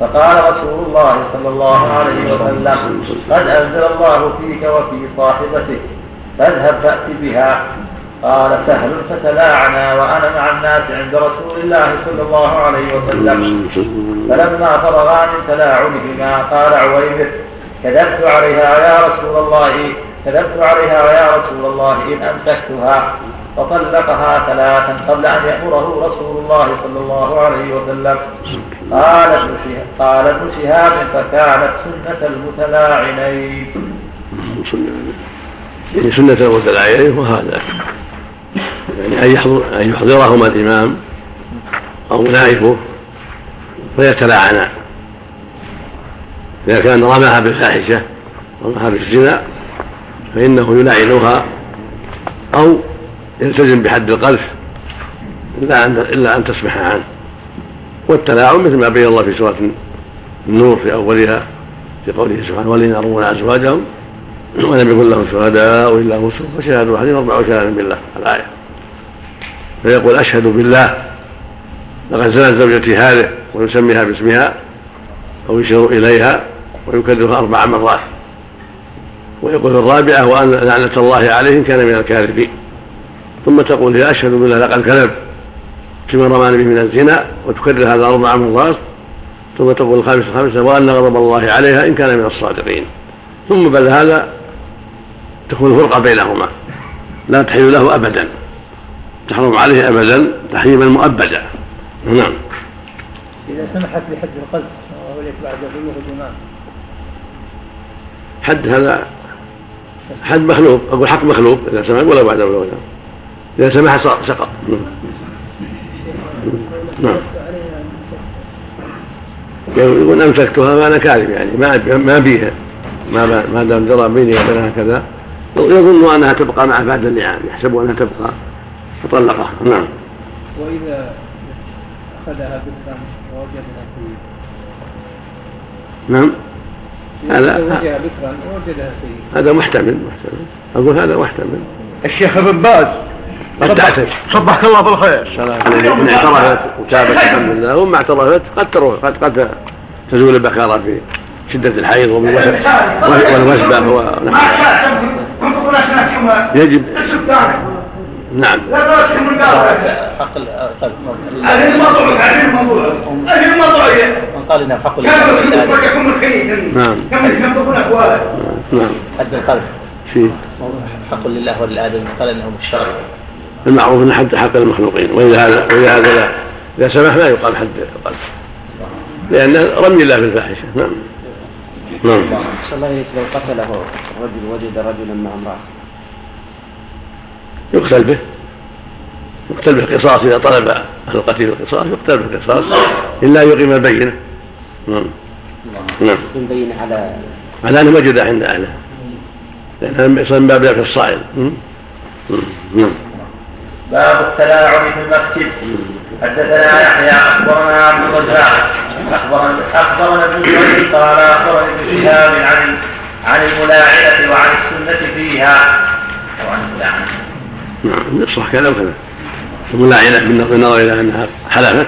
فقال رسول الله صلى الله عليه وسلم قد أنزل الله فيك وفي صاحبتك فاذهب فأت بها. قال سهل فتلاعنا وأنا مع الناس عند رسول الله صلى الله عليه وسلم. فلما فرغا من تلاعنهما قال عويمر كذبت عليها يا رسول الله. كذبت عليها يا رسول الله إن أمسكتها فطلقها ثلاثا قبل أن يأمره رسول الله صلى الله عليه وسلم. قال ابن قال ابن شهاب فكانت سنة المتلاعنين. يعني سنة المتلاعنين وهذا. يعني أن يحضر أن يحضرهما الإمام أو نائبه فيتلاعنا. إذا كان رماها بالفاحشة رماها بالزنا فإنه يلاعنها أو يلتزم بحد القذف إلا أن إلا أن تسمح عنه. والتلاعن مثل ما بين الله في سورة النور في أولها في قوله سبحانه والذين يرمون أزواجهم ولم يكن لهم شهداء إلا أنفسهم فشهادوا أحدهم أربع شهادة بالله الآية. فيقول أشهد بالله. لقد زنت زوجتي هذه ويسميها باسمها أو يشير إليها ويكررها أربع مرات. ويقول الرابعة وأن لعنة الله عليه إن كان من الكاذبين. ثم تقول هي أشهد بالله لقد كذب. كما رماني به من الزنا وتكرر هذا أربع مرات. ثم تقول الخامسة الخامسة وأن غضب الله عليها إن كان من الصادقين. ثم بعد هذا تكون فرقة بينهما. لا تحل له أبدا. تحرم عليه أبدا تحريما مؤبدا. نعم. إذا سمحت بحد القذف وليس بعد بلوغ الإمام حد هذا حد مخلوق أقول حق مخلوق إذا سمح ولا بعد بلوغ إذا سمح سقط. نعم. يقول امسكتها ما أنا كاذب يعني ما ما بيها ما ما دام جرى بيني وبينها كذا. يظن أنها تبقى معه بعد اللعان يحسب أنها تبقى. فطلقها نعم. وإذا أخذها بالفم ووجدها في نعم. هذا هذا محتمل محتمل. أقول هذا محتمل. الشيخ ابن باز. قد تعتد صبحك الله بالخير. إن اعترفت وتابت الحمد لله. وما اعترفت قد تروح قد قد تزول البكاره في شدة الحيض والوثبه يجب نعم. حق هذه الموضوع هذه الموضوع هذه الموضوع من قال انه حق نعم. نعم حد القذف شيء حق لله وللادم قال انه بالشرع المعروف ان حد حق المخلوقين واذا هذا واذا هذا لا اذا سمح ما يقام حد القذف لأن رمي الله بالفاحشه نعم نعم الله لو قتله رجل وجد رجلا مع امراه يقتل به. يقتل بالقصاص إذا طلب أهل القتيل القصاص يقتل بالقصاص إلا يقيم البينة. نعم. نعم. يقيم بينة على على انه وجد عند أهله. لأن من باب في الصائل. نعم. باب التلاعب في المسجد. حدثنا يحيى أخبرنا عبد الرزاق. اخبرنا أخبرنا ابن قال أخبرني ابن شهاب عن عن الملاعنة وعن السنة فيها. وعن الملاعنة. نعم يصلح كذا وكذا. الملاعنة بالنظر إلى أنها حلفت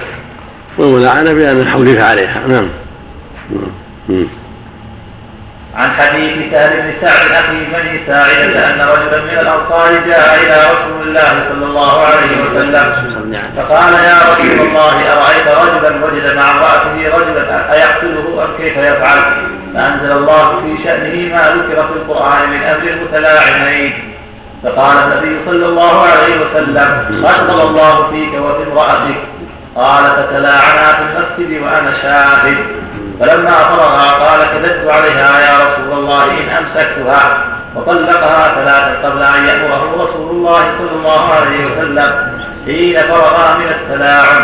والملاعنة بأن حولف عليها. نعم. نعم. عن حديث سهل بن سعد أخي بني ساعدة أن رجلا من الأنصار جاء إلى رسول الله صلى الله عليه وسلم فقال يا رسول الله أرأيت رجلا وجد مع امرأته رجلا أيقتله أم كيف يفعل؟ فأنزل الله في شأنه ما ذكر في القرآن من أمر المتلاعنين فقال النبي صلى الله عليه وسلم قتل الله فيك وفي امراتك قال فتلاعنا في المسجد وأنا شاهد. فلما فرغا قال كذبت عليها يا رسول الله إن أمسكتها. وطلقها ثلاثا قبل أن يأمره رسول الله صلى الله عليه وسلم. حين فرغا من التلاعن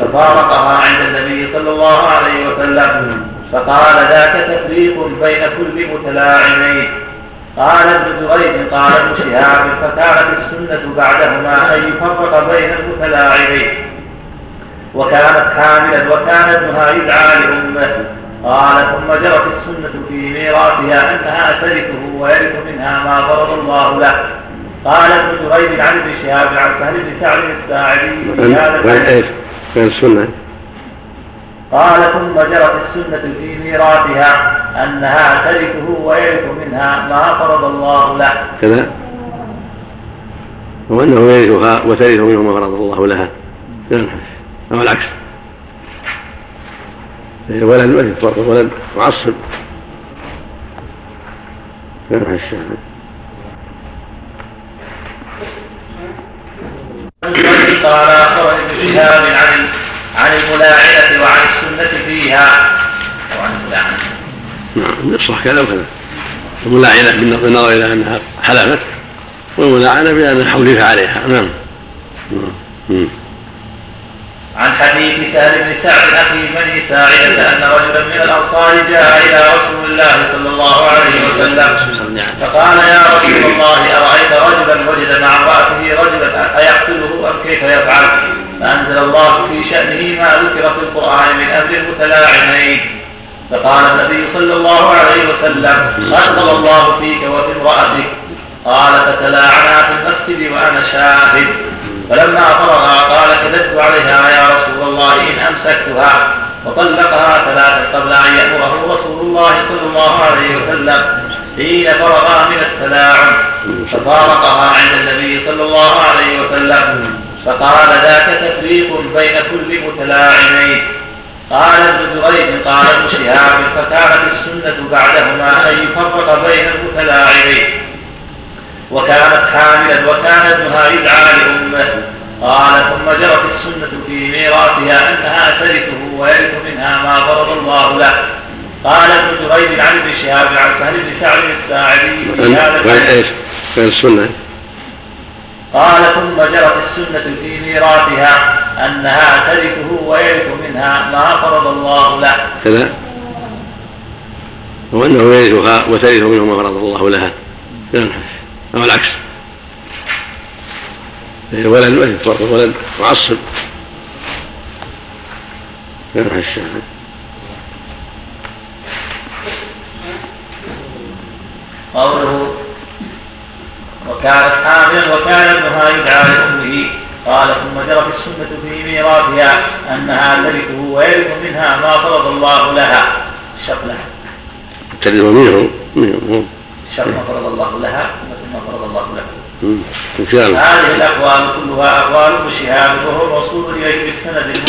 ففارقها عند النبي صلى الله عليه وسلم. فقال ذاك تفريق بين كل متلاعنين قال ابن جريج قال ابن شهاب فكانت السنة بعدهما أن يفرق بين المتلاعنين وكانت حاملا وكان ابنها يدعى لأمه قال ثم جرت السنة في ميراثها أنها ترثه ويرث منها ما فرض الله له قال ابن جريج عن ابن شهاب عن سهل بن سعد الساعدي إيش؟ وين السنة؟ قال ثم جرت السنة في ميراثها أنها ترثه ويرث منها ما فرض الله له. كذا؟ وأنه يرثها وترث منه ما فرض الله لها. أو العكس. ولد ما يفرق ولد معصب ينحى الشاهد قال شهاب عن عن الملاعنة وعن السنة فيها وعن الملاعنة نعم يصلح كذا وكذا. الملاعنة بالنظر إلى أنها حلفت والملاعنة بأن حولف عليها. نعم. نعم. عن حديث سهل بن سعد أخي بني ساعدة أن رجلا من الأنصار جاء إلى رسول الله صلى الله عليه وسلم فقال يا رسول الله أرأيت رجلا وجد مع امرأته رجلا أيقتله أم كيف يفعل؟ فأنزل الله في شأنه ما ذكر في القرآن من أمر المتلاعنين فقال النبي صلى الله عليه وسلم قتل الله فيك وفي امراتك قال فتلاعنا في المسجد وأنا شاهد. فلما فرغا قال كذبت عليها يا رسول الله إن أمسكتها. وطلقها ثلاثا قبل أن يأمره رسول الله صلى الله عليه وسلم. حين فرغا من التلاعن ففارقها عند النبي صلى الله عليه وسلم. فقال ذاك تفريق بين كل متلاعنين. قال ابن جريج قال ابن شهاب فكانت السنة بعدهما أن يفرق بين المتلاعنين. وكانت حاملا وكان ابنها يدعى لأمه. قال ثم جرت السنة في ميراثها أنها ترثه ويرث منها ما فرض الله له. قال ابن جريج عن ابن شهاب عن سهل بن سعد الساعدي إيش؟ وين السنة؟ قال ثم جرت السنة في ميراثها أنها ترثه ويرث منها ما فرض الله له. كذا؟ وأنه يرثها وترث منه ما فرض الله لها. أو العكس. ولد ولد معصب ينحى الشاهد قوله وكانت حاملا وكان ابنها يدعى لامه قال ثم جرت السنة في ميراثها أنها ترثه ويرث منها ما فرض الله لها. شغلة ترث منه؟ منه. شر ما فرض الله لها ما فرض الله لها. إن شاء الله. هذه الأقوال كلها أقوال ابن شهاب وهو موصول إليه بالسند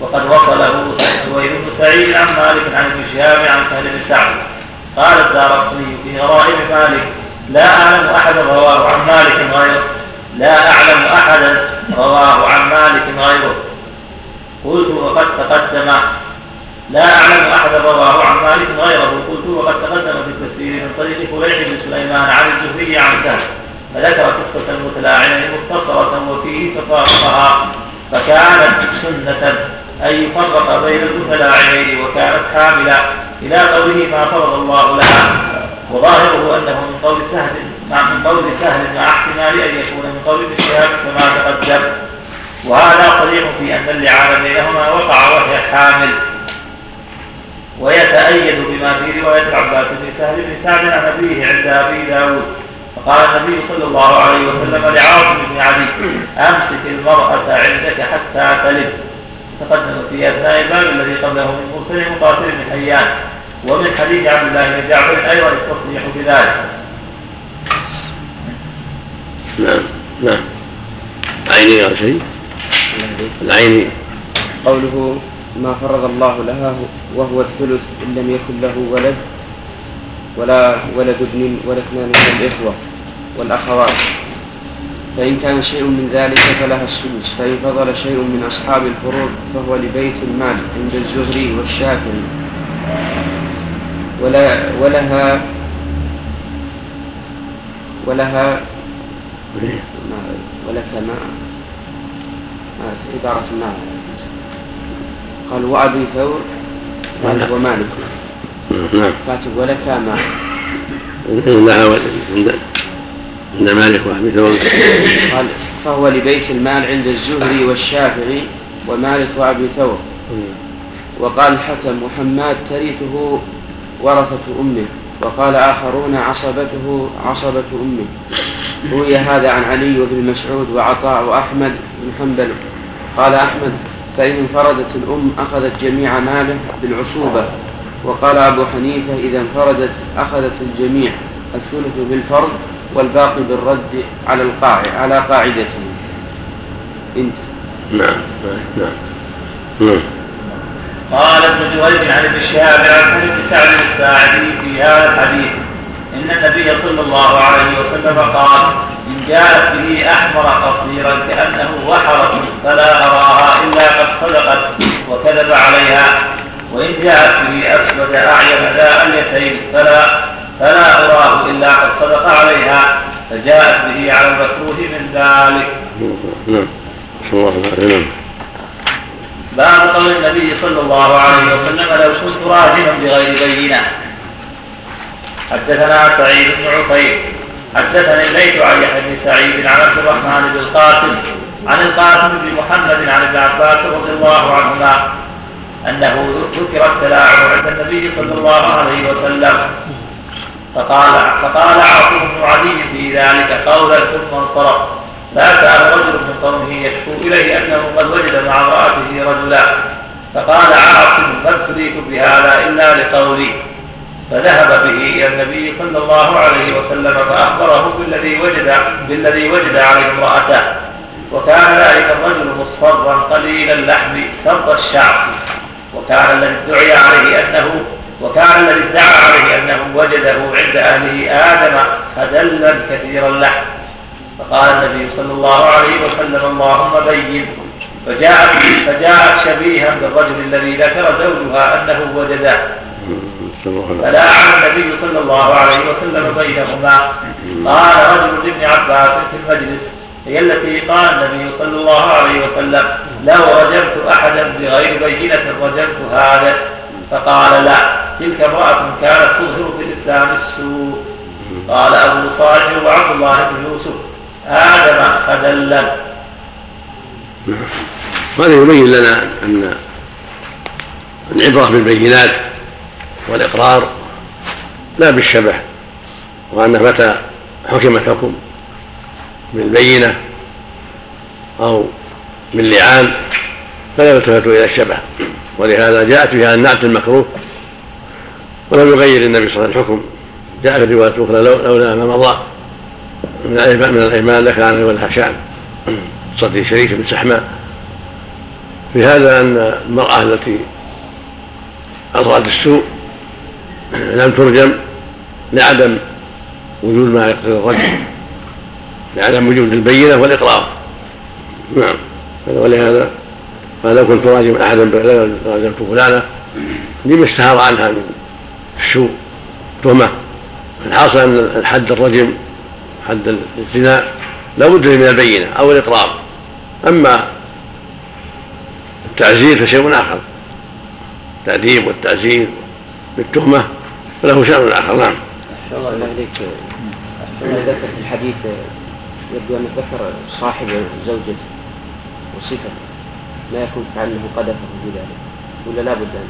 وقد وصله سويد بن سعيد عن مالك عن ابن شهاب عن سهل بن سعد. قال الدار في غرائب مالك لا أعلم أحدا رواه عن مالك غيره. لا أعلم أحدا رواه عن مالك غيره. قلت وقد تقدم. لا أعلم أحدا رواه عن مالك غيره. قلت وقد تقدم في التفسير من طريق فليح بن سليمان عن الزهري عن سهل. فذكر قصة المتلاعنين مختصرة وفيه تفارقها فكانت سنة أن يفرق بين المتلاعنين وكانت حاملة إلى قوله ما فرض الله لها. وظاهره أنه من قول سهل مع من قول سهل مع احتمال أن يكون من قول ابن شهاب كما تقدم. وهذا صريح في أن اللعان بينهما وقع وهي حامل. ويتأيد بما في رواية عباس بن سهل بن سعد عن أبيه عند أبي داود. فقال النبي صلى الله عليه وسلم لعاصم بن علي أمسك المرأة عندك حتى تلد. تقدم في أثناء الباب الذي قبله من مرسل مقاتل بن حيان. ومن حديث عبد الله بن جعفر أيضا التصريح بذلك. نعم نعم. عيني غير شيء العيني. قوله ما فرض الله لها وهو الثلث إن لم يكن له ولد ولا ولد ابن ولا اثنان من الإخوة والأخوات. فإن كان شيء من ذلك فلها السدس فإن فضل شيء من أصحاب الفروض فهو لبيت المال عند الزهري والشافعي. ولا ولها ولها ولك ما عبارة ما قال وأبي ثور ومالك. نعم. كاتب ولك ما. عند عند مالك وأبي ثور. قال فهو لبيت المال عند الزهري والشافعي ومالك وأبي ثور. وقال الحكم محمد ترثه ورثة أمه وقال آخرون عصبته عصبة أمه. روي هذا عن علي وابن مسعود وعطاء وأحمد بن حنبل. قال أحمد فإن انفردت الأم أخذت جميع ماله بالعصوبة. وقال أبو حنيفة إذا انفردت أخذت الجميع الثلث بالفرض والباقي بالرد على القاعدة على قاعدته. انتهى نعم نعم. نعم. قال ابن جريج عن ابن شهاب عن سهل سعد الساعدي في هذا الحديث إن النبي صلى الله عليه وسلم قال إن جاءت به أحمر قصيرا كأنه وحرة فلا أراها إلا قد صدقت وكذب عليها وإن جاءت به أسود أعين ذا أليتين فلا فلا أراه إلا قد صدق عليها فجاءت به على المكروه من ذلك. نعم. الله نعم. باب قول النبي صلى الله عليه وسلم لو كنت راجما بغير بينة. حدثنا سعيد بن عقيل. حدثني الليث عن يحيى بن سعيد عن عبد الرحمن بن القاسم عن القاسم بن محمد عن ابن عباس رضي الله عنهما أنه ذكر التلاعب عند النبي صلى الله عليه وسلم. فقال فقال عاصم بن علي في ذلك قولا ثم انصرف. سأل رجل من قومه يشكو إليه أنه قد وجد مع امرأته رجلا فقال عاصم ما ابتليت بهذا إلا لقولي. فذهب به إلى النبي صلى الله عليه وسلم فأخبره بالذي وجد بالذي وجد عليه امرأته. وكان ذلك الرجل مصفرا قليل اللحم سرد الشعر. وكان الذي ادعي عليه أنه وكان الذي ادعى عليه أنه وجده عند أهله آدم خدلا كثير اللحم. فقال النبي صلى الله عليه وسلم اللهم بين. فجاءت فجاءت شبيها بالرجل الذي ذكر زوجها أنه وجده فلاعن النبي صلى الله عليه وسلم بينهما. قال رجل لابن عباس في المجلس هي التي قال النبي صلى الله عليه وسلم لو رجمت أحدا بغير بينة رجمت هذا. فقال لا تلك امرأة كانت تظهر في الإسلام السوء. قال أبو صالح وعبد الله بن يوسف آدم خدلا وهذا يبين لنا أن العبرة بالبينات والإقرار لا بالشبه وأن متى حكم الحكم بالبينة أو باللعان فلا يلتفت إلى الشبه. ولهذا جاءت فيها النعت المكروه ولم يغير النبي صلى الله عليه وسلم الحكم. جاء في الرواية الأخرى لولا ما مضى. من من الأيمان لكان ولها شأن صدي شريك بن سحماء. في هذا أن المرأة التي أظهرت السوء لم ترجم لعدم وجود ما يقتضي الرجل لعدم وجود البينة والإقرار. نعم. ولهذا قال لو كنت راجم أحدا راجمت فلانة لما اشتهر عنها من السوء. تهمة الحاصل أن الحد الرجم حد الزنا لا بد من البينة أو الإقرار. أما التعزير فشيء آخر. التأديب والتعزير بالتهمة فله شأن آخر. نعم. الله عليك ذكر في الحديث. يبدو أنه ذكر صاحب زوجته وصفته. ما يكون كأنه قذفه بذلك ولا لا بد أن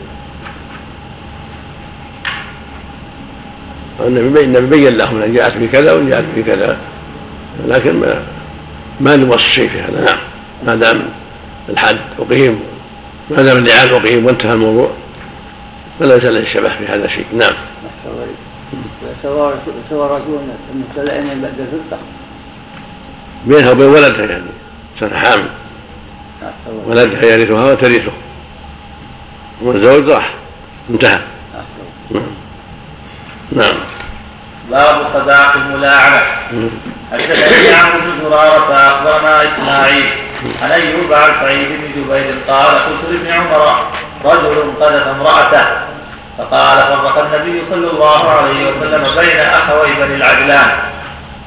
النبي النبي بين لهم أن جاءت بكذا وأن جاءت بكذا. لكن ما ما نوصي في هذا. نعم. ما دام الحد اقيم ما دام اللعان أقيم وانتهى الموضوع فلا يزال الشبه في هذا شيء. نعم. سواء رجل مبتلعين بعد الفرقة بينها وبين ولدها يعني. سنة حامل ولدها يرثها وترثه. والزوج راح. انتهى. نعم. نعم. باب صداق الملاعنة. حدثني عمرو بن زرارة أخبرنا إسماعيل. عن أيوب عن سعيد بن جبير قال قلت لابن عمر رجل قذف امرأته. فقال فرق النبي صلى الله عليه وسلم بين أخوي بني العجلان.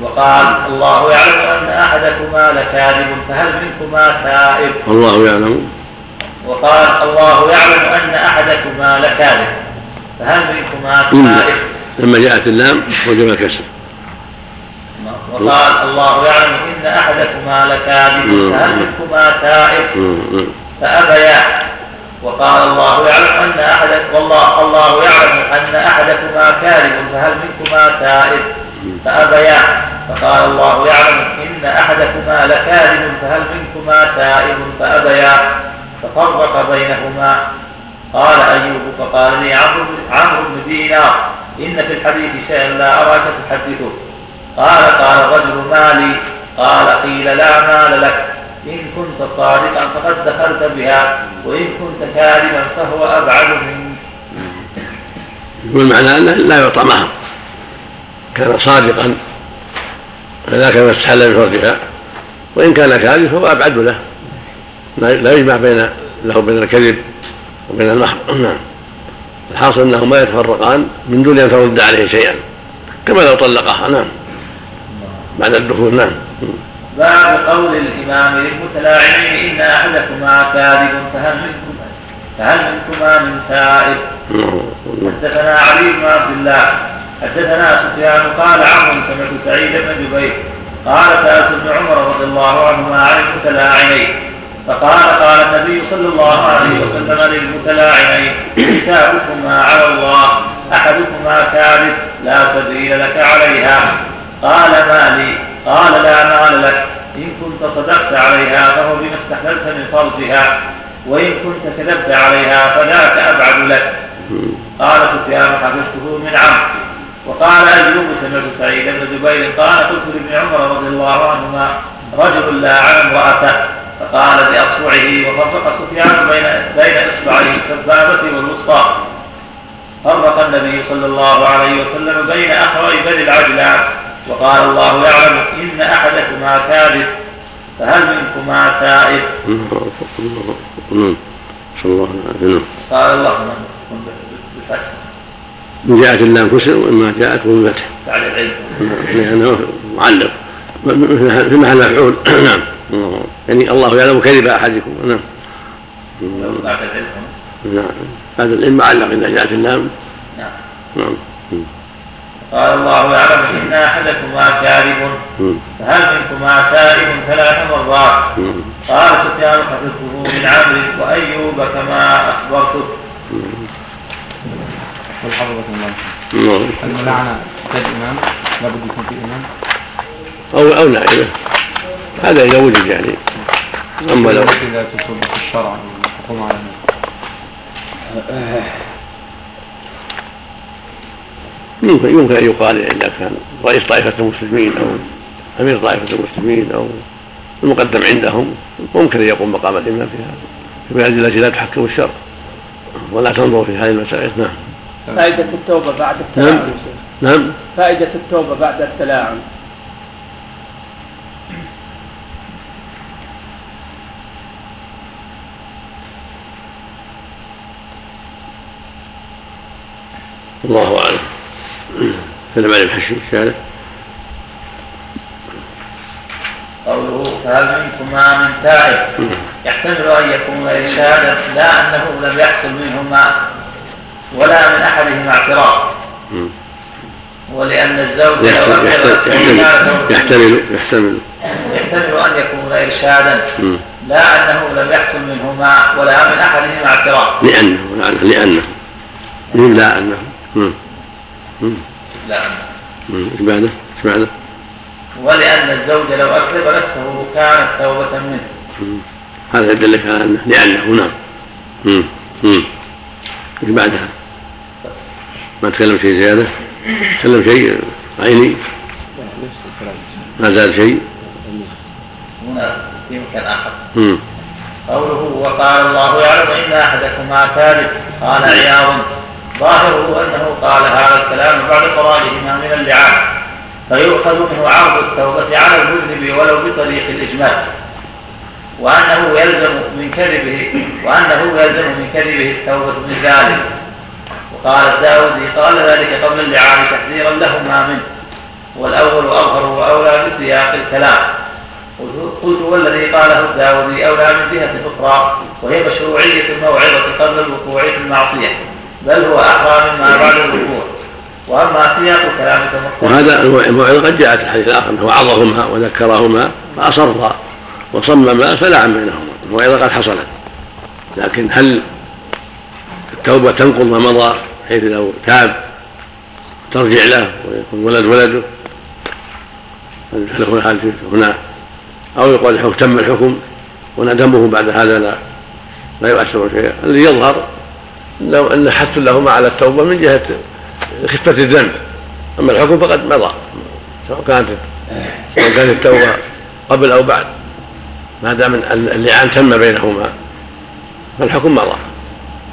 وقال الله يعلم أن أحدكما لكاذب فهل منكما تائب الله يعلم. وقال الله يعلم أن أحدكما لكاذب فهل منكما تائب لما جاءت اللام وجب الكسر. وقال الله يعلم إن أحدكما لكاذب فهل منكما تائب فأبيا. وقال الله يعلم أن أحدك والله الله يعلم أن أحدكما كاذب فهل منكما تائب؟ فأبيا. فقال الله يعلم إن أحدكما لكاذب فهل منكما تائب؟ فأبيا. ففرق بينهما. قال أيوب فقال لي عمرو عمرو بن دينار إن في الحديث شيئا لا أراك تحدثه. قال قال الرجل مالي قال قيل لا مال لك. إن كنت صادقا فقد دخلت بها وإن كنت كاذبا فهو أبعد منك. والمعنى أنه لا يعطى مهر. كان صادقا فذاك ما استحل بفرجها وإن كان كاذب فهو أبعد له. لا يجمع بين له بين الكذب. وبين المهر نعم. الحاصل انهما يتفرقان من دون أن ترد عليه شيئا. كما لو طلقها. نعم. بعد الدخول. نعم. باب قول الإمام للمتلاعنين إن أحدكما كاذب فهل منكم فهل منكما من تائب حدثنا علي بن عبد الله حدثنا سفيان قال عمرو سمعت سعيد بن جبير قال سألت ابن عمر رضي الله عنهما عن المتلاعنين فقال قال النبي صلى الله عليه وسلم للمتلاعنين حسابكما على الله أحدكما كاذب لا سبيل لك عليها. قال ما لي؟ قال لا مال لك. إن كنت صدقت عليها فهو بما استحللت من فرجها وإن كنت كذبت عليها فذاك أبعد لك. قال سفيان حفظته من عمرو وقال ايوب سمعت سعيد بن جبير قال قلت لابن عمر رضي الله عنهما رجل لا علم امرأته فقال بأصبعه وفرق سفيان بين بين إصبعيه السبابة والوسطى. فرق النبي صلى الله عليه وسلم بين أخوي بني العجلان وقال الله يعلم إن أحدكما كاذب فهل منكما تائب؟ صلى الله وسلم قال الله بالفتح إن جاءت اللام كسر وإما جاءت بالفتح بعد العلم لأنه معلق. في محل مفعول. نعم. يعني الله يعلم كذب أحدكم. نعم. بعد العلم نعم. هذا العلم معلق اذا جاءت اللام نعم. نعم قال الله يعلم إن احدكما كاذب فهل منكما تائب ثلاث مرات قال سفيان حفظته من عمرو وأيوب كما اخبرتك والحفظة الله. الملعنة تحتاج إمام. لابد يكون في إمام. أو أو نائبة هذا إذا وجد يعني. أما لو إذا الشرع الحكم على يمكن يمكن أن يقال إذا كان رئيس طائفة المسلمين أو أمير طائفة المسلمين أو المقدم عندهم ممكن أن يقوم مقام الإمام في هذا. في هذه التي لا تحكم الشرع. ولا تنظر في هذه المسائل. نعم. فائدة التوبة بعد نعم. التلاعن نعم. فائدة التوبة بعد التلاعن الله أعلم. سلم عليه الحشي الشارع قوله فهل منكما من تائب يحتمل أن يكون ارشادا لا أنه لم يحصل منهما ولا من أحدهما اعتراف ولأن الزوج يحتمل يحتمل يحتمل يحتمل يحتمل. أن يكون إرشادا. مم. لا أنه لم يحصل منهما ولا من أحدهما اعتراف لأنه لأنه لأنه. مم، لا أنه. لا مم. إيش بعده؟ إيش بعده؟ ولأن الزوج لو أكذب نفسه كانت توبة منه مم. هذا يدلك على أنه لأنه نعم. إيش بعدها؟ بس ما تكلم شيء زيادة؟ تكلم شيء عيني ما زاد شيء؟ هنا في مكان آخر. قوله وقال الله يعلم إن أحدكما كاذب قال عياض ظاهره أنه قال هذا الكلام بعد فرائهما من اللعان فيؤخذ منه عرض التوبة على المذنب ولو بطريق الإجمال وأنه يلزم من كذبه وأنه يلزم من كذبه التوبة من ذلك. وقال الداودي قال ذلك قبل اللعان تحذيرا لهما منه. والأول أظهر وأولى بسياق الكلام. قلت والذي قاله الداودي أولى من جهة أخرى وهي مشروعية الموعظة قبل الوقوع في المعصية. بل هو أحرى مما بعد الوقوع وأما سياق كلامك وهذا الموعظة قد جاءت في الحديث الآخر أنه وعظهما وذكرهما فأصرا وصمما فلا عن بينهما الموعظة قد حصلت. لكن هل التوبة تنقض ما مضى حيث لو تاب ترجع له ويكون ولد ولده؟ هل هنا أو يقول الحكم تم الحكم وندمه بعد هذا لا لا يؤثر شيئا. الذي يظهر انه أن حث لهما على التوبة من جهة خفة الذنب. أما الحكم فقد مضى سواء كانت سواء كانت التوبة قبل أو بعد. ما دام اللعان تم بينهما فالحكم مضى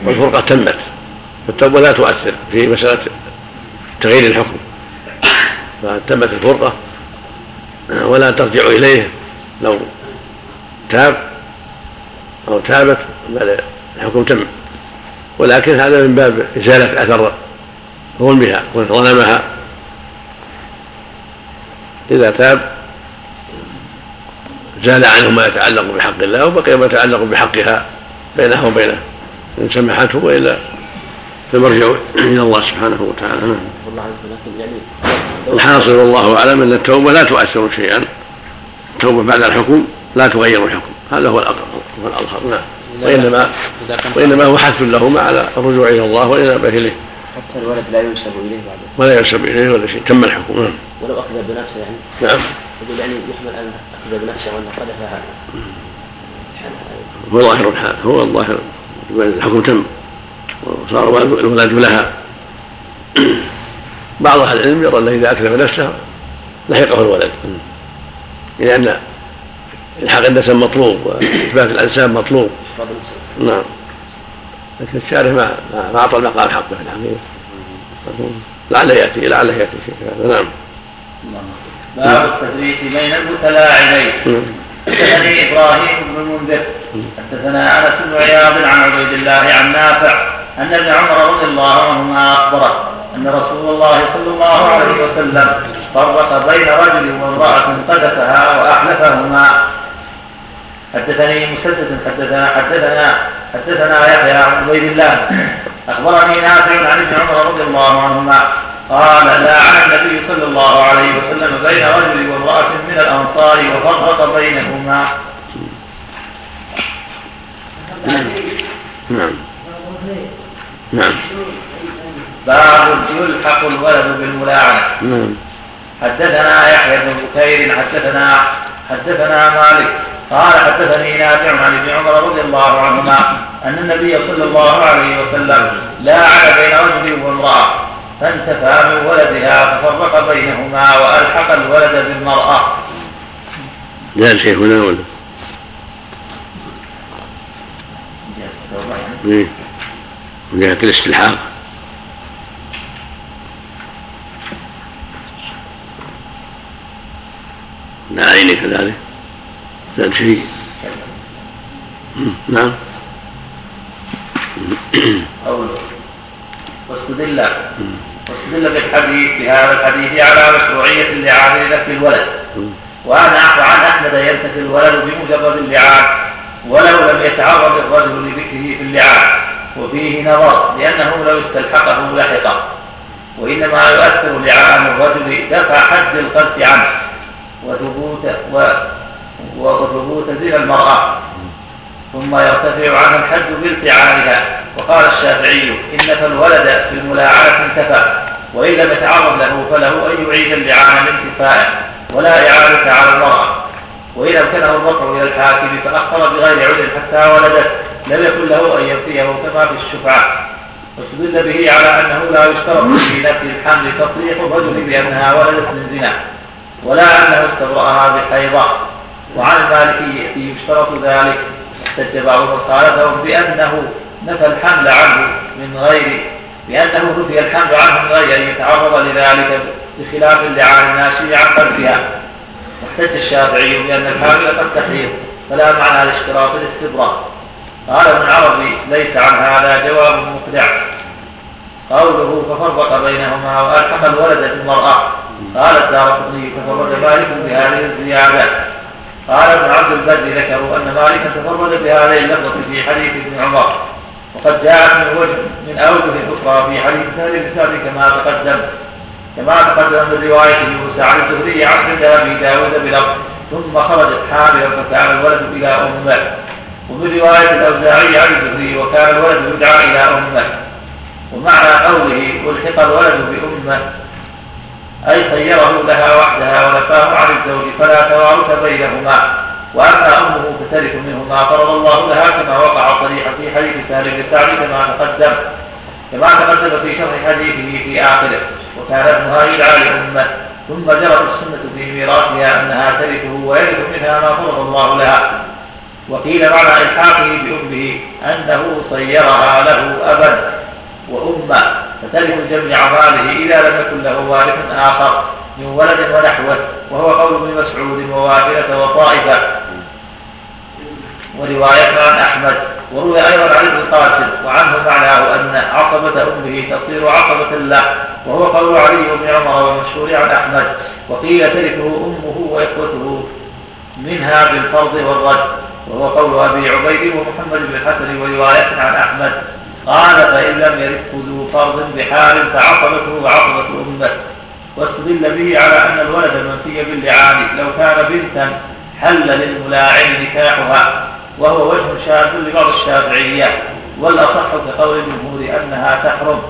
والفرقة تمت. فالتوبة لا تؤثر في مسألة تغيير الحكم. فتمت الفرقة ولا ترجع إليه لو تاب أو تابت الحكم تم. ولكن هذا من باب إزالة أثر ظلمها وظلمها. إذا تاب زال عنه ما يتعلق بحق الله وبقي ما يتعلق بحقها بينها وبينه. إن سمحته وإلا فالمرجع إلى الله سبحانه وتعالى. نعم الحاصل والله أعلم أن التوبة لا تؤثر شيئا. التوبة بعد الحكم لا تغير الحكم. هذا هو الأقرب هو الأظهر. نعم. وإنما وإنما هو حث لهما على الرجوع إلى الله والإنابة إليه. حتى الولد لا ينسب إليه بعد. ولا ينسب إليه ولا شيء. تم الحكم. نعم. ولو أخذ بنفسه يعني. نعم. يقول يعني يحمل أن أخذ بنفسه وأن قذفها هو ظاهر الحال. هو الظاهر. الحكم تم. وصار الولد لها. بعض أهل العلم يرى أنه إذا أكذب نفسه لحقه الولد. لأن الحق النسب مطلوب وإثبات الأنساب مطلوب. نعم. لكن الشارع ما ما أعطى المقام حقه في الحقيقة لعله يأتي لعله يأتي شيء هذا. نعم. باب التفريق بين المتلاعنين نعم. حدثني إبراهيم بن المنذر حدثنا أنس بن عياض عن عبيد الله عن نافع أن ابن عمر رضي الله عنهما أخبره أن رسول الله صلى الله عليه وسلم فرق بين رجل وامرأة قذفها وأحلفهما حدثني مسدد حدثنا حدثنا حدثنا يحيى عن عبيد الله. أخبرني نافع عن ابن عمر رضي الله عنهما. قال لعن النبي صلى الله عليه وسلم بين رجل وامرأة من الأنصار وفرق بينهما. نعم. نعم. باب يلحق الولد بالملاعنة نعم. حدثنا يحيى بن بكير حدثنا حدثنا مالك قال حدثني نافع عن ابن عمر رضي الله عنهما أن النبي صلى الله عليه وسلم لاعن بين رجل وامرأة فانتفى من ولدها ففرق بينهما وألحق الولد بالمرأة. زاد شيء هنا ولا إيه. من جهة الاستلحاق. لا عيني كذلك؟ زاد شيء. نعم. قوله واستدل واستدل بالحديث بهذا الحديث على مشروعية اللعان لنفي الولد. وعن وعن أحمد ينتفي الولد بمجرد اللعان ولو لم يتعرض الرجل لذكره في اللعان وفيه نظر لأنه لو استلحقه لحقه. وإنما يؤثر لعان الرجل دفع حد القذف عنه. وثبوت وثبوت زنا المرأة. ثم يرتفع عنه الحد بارتعانها وقال الشافعي إن فالولد في الملاعنة انتفى وإن لم يتعرض له فله أن يعيد اللعان لانتفائه ولا إعادة على المرأة. وإذا امكنه الرفع إلى الحاكم فأخر بغير عذر حتى ولدت. لم يكن له أن ينفيه كما في الشفعة. واستدل به على أنه لا يشترط في نفي الحمل تصريح الرجل بأنها ولدت من زنا. ولا أنه استبرأها بحيضة. وعن المالكية يشترط ذلك. احتج بعضهم خالفهم بأنه نفى الحمل عنه من غير بأنه نفي الحمل عنه من غير أن يتعرض لذلك بخلاف اللعان الناشئ عن قلبها. واحتج الشافعي بأن الحامل قد تحيض. فلا معنى لاشتراط الاستبراء. قال ابن عربي ليس عن هذا جواب مقنع. قوله ففرق بينهما وألحق الولد بالمراه قال الدار قطني تفرد مالك بهذه الزيادة. قال ابن عبد البر ذكروا أن مالكا تفرد بهذه اللفظة في حديث ابن عمر. وقد جاءت من وجه من أوجه أخرى في حديث سهل بن سعد كما تقدم كما تقدم من رواية يونس عن الزهري عن ابي داود بلفظ ثم خرجت حاملا فكان الولد إلى أمه. وفي رواية الأوزاعي عن الزهري وكان الولد يدعى إلى أمه. ومعنى قوله ألحق الولد بأمه أي صيره لها وحدها ونفاه عن الزوج فلا توارث بينهما وأما أمه فترث منه ما فرض الله لها كما وقع صريحا في حديث سهل بن سعد كما تقدم كما تقدم في شرح حديثه في آخره وكان ابنها يدعى لأمه ثم جرت السنة في ميراثها أنها ترثه ويرث منها ما فرض الله لها. وقيل معنى إلحاقه بأمه أنه صيرها له أبا وأمة فترث جميع ماله إذا لم يكن له وارث آخر من ولد ونحوه وهو قول ابن مسعود ووافلة وطائفة. ورواية عن أحمد وروي أيضا عن ابن القاسم وعنه معناه أن عصبة أمه تصير عصبة له وهو قول علي بن عمر والمشهور عن أحمد. وقيل ترثه أمه وإخوته منها بالفرض والرد وهو قول أبي عبيد ومحمد بن الحسن ورواية عن أحمد. قال فإن لم يرثه ذو فرض بحال فعصبته وعصبة أمة. واستدل به على أن الولد المنفي باللعان لو كان بنتا حل للملاعن نكاحها وهو وجه شاذ لبعض الشافعية. والأصح كقول الجمهور أنها تحرم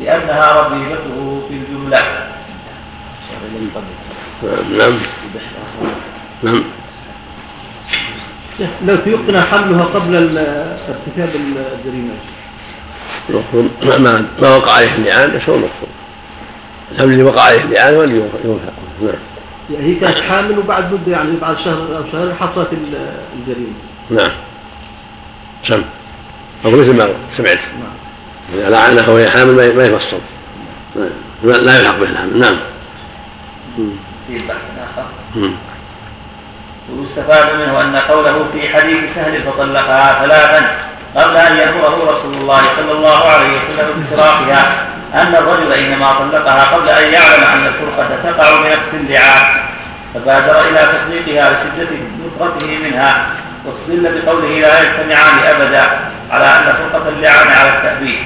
لأنها ربيبته في الجملة. نعم. نعم. لو يمكن حملها قبل ارتكاب الجريمة. ما ما ما وقع عليه اللعان بس هو المقصود الحمل اللي وقع عليه اللعان هو اللي ينفق نعم. يعني هي كانت حامل وبعد مدة يعني بعد شهر أو شهر حصلت الجريمة. نعم. سم. أو مثل ما سمعت. نعم. إذا لعنها وهي حامل ما يفصل. لا يلحق به الحمل نعم. في بحث آخر. ويستفاد منه أن قوله في حديث سهل فطلقها ثلاثا. قبل أن يأمره رسول الله صلى الله عليه وسلم بفراقها أن الرجل إنما طلقها قبل أن يعلم أن الفرقة تقع بنفس اللعان فبادر إلى تطليقها لشدة نفرته منها واستدل بقوله لا يجتمعان أبدا على أن فرقة اللعان على التأبيد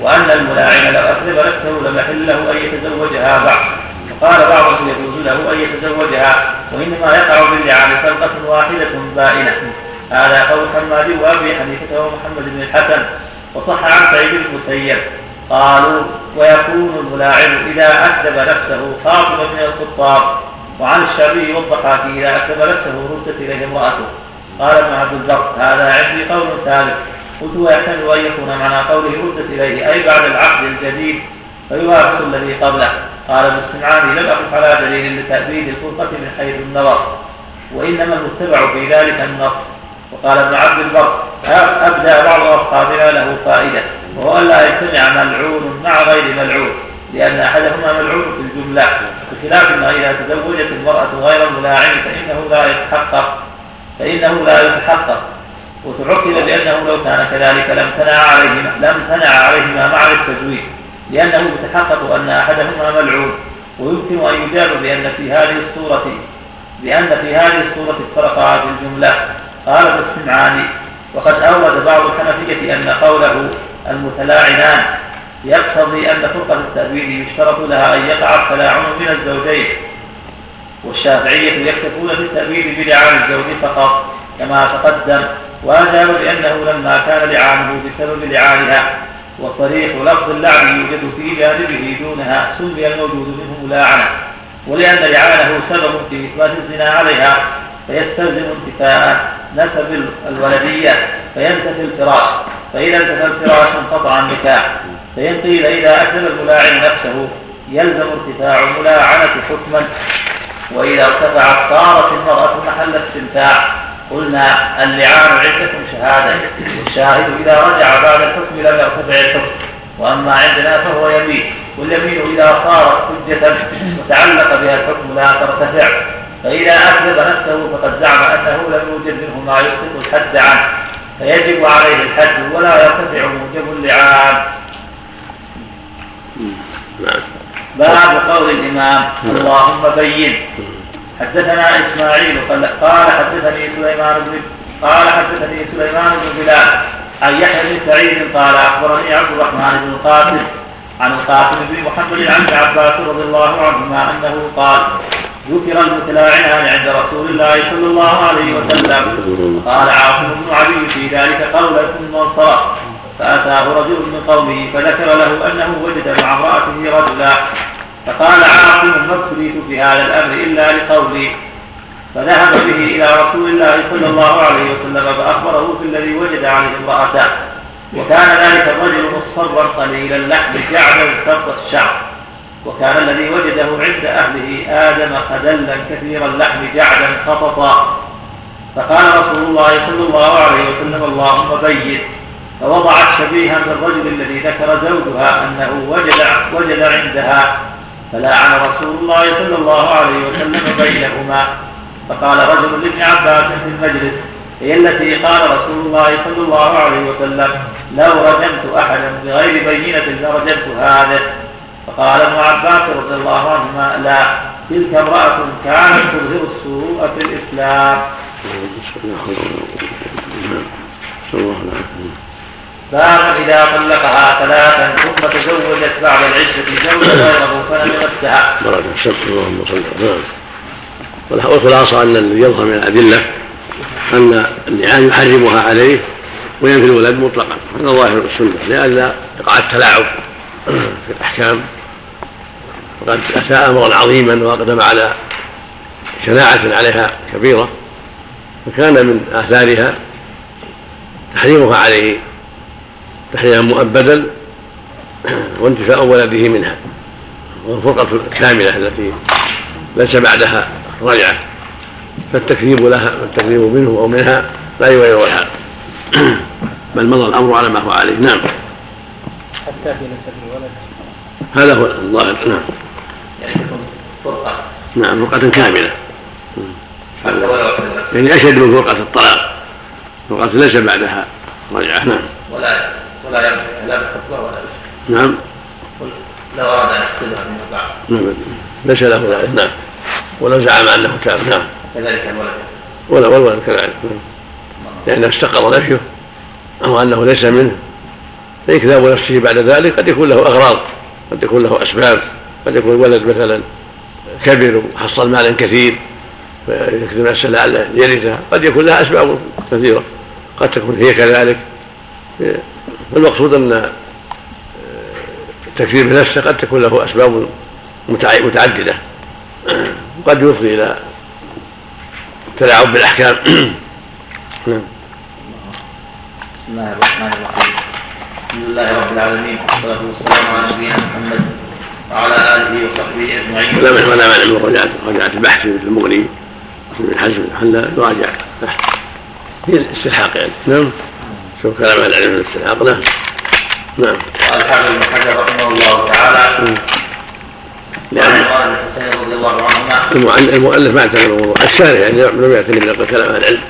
وأن الملاعن لو أكذب نفسه لم يحل له أن يتزوجها بعد. وقال بعضهم يجوز له أن يتزوجها وإنما يقع باللعان طلقة واحدة بائنة. هذا قول حماد وأبي حنيفة ومحمد بن الحسن وصح عن سعيد بن المسيب. قالوا ويكون الملاعن إذا أكذب نفسه خاطبا من الخطاب وعن الشافعي والضحاك إذا أكذب نفسه ردت إليه امرأته. قال ابن عبد البر هذا عندي قول ثالث قلت ويحتمل أن يكون معنى قوله ردت إليه أي بعد العقد الجديد فيوافق الذي قبله. قال ابن السمعاني لم أقف على دليل لتأبيد الفرقة من حيث النظر وإنما المتبع في ذلك النص. وقال ابن عبد البر أبدى بعض أصحابنا له فائدة وهو ألا يجتمع ملعون مع غير ملعون لأن أحدهما ملعون في الجملة بخلاف ما إذا تزوجت المرأة غير الملاعن فإنه لا يتحقق فإنه لا يتحقق وتعقب بأنه لو كان كذلك لم تنع عليهما لم تنع عليهما معنى التزويج لأنه يتحقق أن أحدهما ملعون ويمكن أن يجاب بأن في هذه الصورة بأن في هذه الصورة افترقا في الجملة قال ابن السمعاني وقد أورد بعض الحنفية أن قوله المتلاعنان يقتضي أن فرقة التأويل يشترط لها أن يقع التلاعن من الزوجين والشافعية يكتفون في بلعان الزوج فقط كما تقدم وأجاب بأنه لما كان لعانه بسبب لعانها وصريح لفظ اللعن يوجد في جانبه دونها سمي الموجود منه ملاعنة ولأن لعانه سبب في إثبات الزنا عليها فيستلزم انتفاء نسب الولدية فينتفي الفراش. فإذا انتفى الفراش انقطع النكاح. فإن قيل إذا أكل الملاعن نفسه يلزم ارتفاع الملاعنة حكما. وإذا ارتفعت صارت المرأة محل استمتاع. قلنا اللعان عندكم شهادة. والشاهد إذا رجع بعد الحكم لم يرتفع الحكم. وأما عندنا فهو يمين. واليمين إذا صارت حجة وتعلق بها الحكم لا ترتفع. فإذا أكذب نفسه فقد زعم أنه لم يوجد منه ما يسقط الحد عنه فيجب عليه الحد ولا يرتفع موجب اللعان باب قول الإمام اللهم بين. حدثنا إسماعيل قال حدثني سليمان بن قال حدثني سليمان بن بلال عن يحيى بن سعيد قال أخبرني عبد الرحمن بن القاسم عن القاسم بن محمد عن عباس رضي الله عنهما أنه قال ذكر المتلاعنان عند رسول الله صلى الله عليه وسلم. قال عاصم بن علي في ذلك قولا ثم انصرف فأتاه رجل من قومه فذكر له أنه وجد مع امرأته رجلا. فقال عاصم ما ابتليت في هذا الأمر إلا لقولي. فذهب به إلى رسول الله صلى الله عليه وسلم فأخبره في الذي وجد عليه امرأته. وكان ذلك الرجل مصرا قليل اللحم جعلا سبط الشعر وكان الذي وجده عند أهله آدم خدلا كثير اللحم جعلا خططا فقال رسول الله صلى الله عليه وسلم اللهم بين فوضعت شبيها بالرجل الذي ذكر زوجها أنه وجد, وجد عندها. فلاعن رسول الله صلى الله عليه وسلم بينهما. فقال رجل لابن عباس في المجلس هي التي قال رسول الله صلى الله عليه وسلم لو رجمت أحدا بغير بينة لرجمت هذا فقال ابن عباس رضي الله عنهما لا تلك امرأة كانت تظهر السوء في الإسلام باب إذا طلقها ثلاثا ثم تزوجت بعد العشة زوجا غيره فلم يمسها. بارك اللهم صل نعم. والخلاصة أن الذي يظهر من الأدلة أن اللعان يحرمها عليه وينفي الولد مطلقا. هذا ظاهر السنة لئلا يقع التلاعب في الأحكام. وقد أتى أمرا عظيما وأقدم على شناعة عليها كبيرة فكان من آثارها تحريمها عليه تحريما مؤبدا وانتفاء ولده منها. والفرقة الكاملة التي ليس بعدها رجعة فالتكذيب لها والتكذيب منه أو منها لا يغير الحال بل مضى الأمر على ما هو عليه. نعم. حتى في نسب الولد. هذا هو الظاهر. نعم. يعني تكون فرقة نعم فرقة كاملة. حتى ولو يعني أشد من فرقة الطلاق. فرقة ليس بعدها رجعة. نعم. ولا ولا يملك لا بخطبة ولا نعم. لو أراد أن يقتلها من بعد. نعم. ليس له ذلك نعم. ولو زعم أنه تاب. نعم. كذلك الولد ولا والولد كذلك. لأنه استقر نفيه أو أنه ليس منه. فإكذاب نفسه بعد ذلك قد يكون له أغراض قد يكون له أسباب قد يكون الولد مثلا كبر وحصل مالا كثير فيكذب نفسه لعله يرثها. قد يكون لها أسباب كثيرة قد تكون هي كذلك. فالمقصود أن تكذيب نفسه قد تكون له أسباب متعددة. قد يفضي إلى التلاعب بالأحكام. نعم. بسم الله الرحمن الرحيم. الحمد لله رب العالمين. والصلاة والسلام على نبينا محمد وعلى آله وصحبه أجمعين. ولا مانع ولا مانع من رجعة رجعة البحث مثل المغني ابن حزم حنا يراجع بحث هي الاستلحاق يعني. نعم. شوف كلام أهل العلم الاستلحاق. نعم. نعم. قال الحافظ بن حجر رحمه الله تعالى لأن الحسين رضي الله عنهما المؤلف المؤلف ما اعتنى بالموضوع الشارع يعني لم يعتني الا كلام أهل العلم.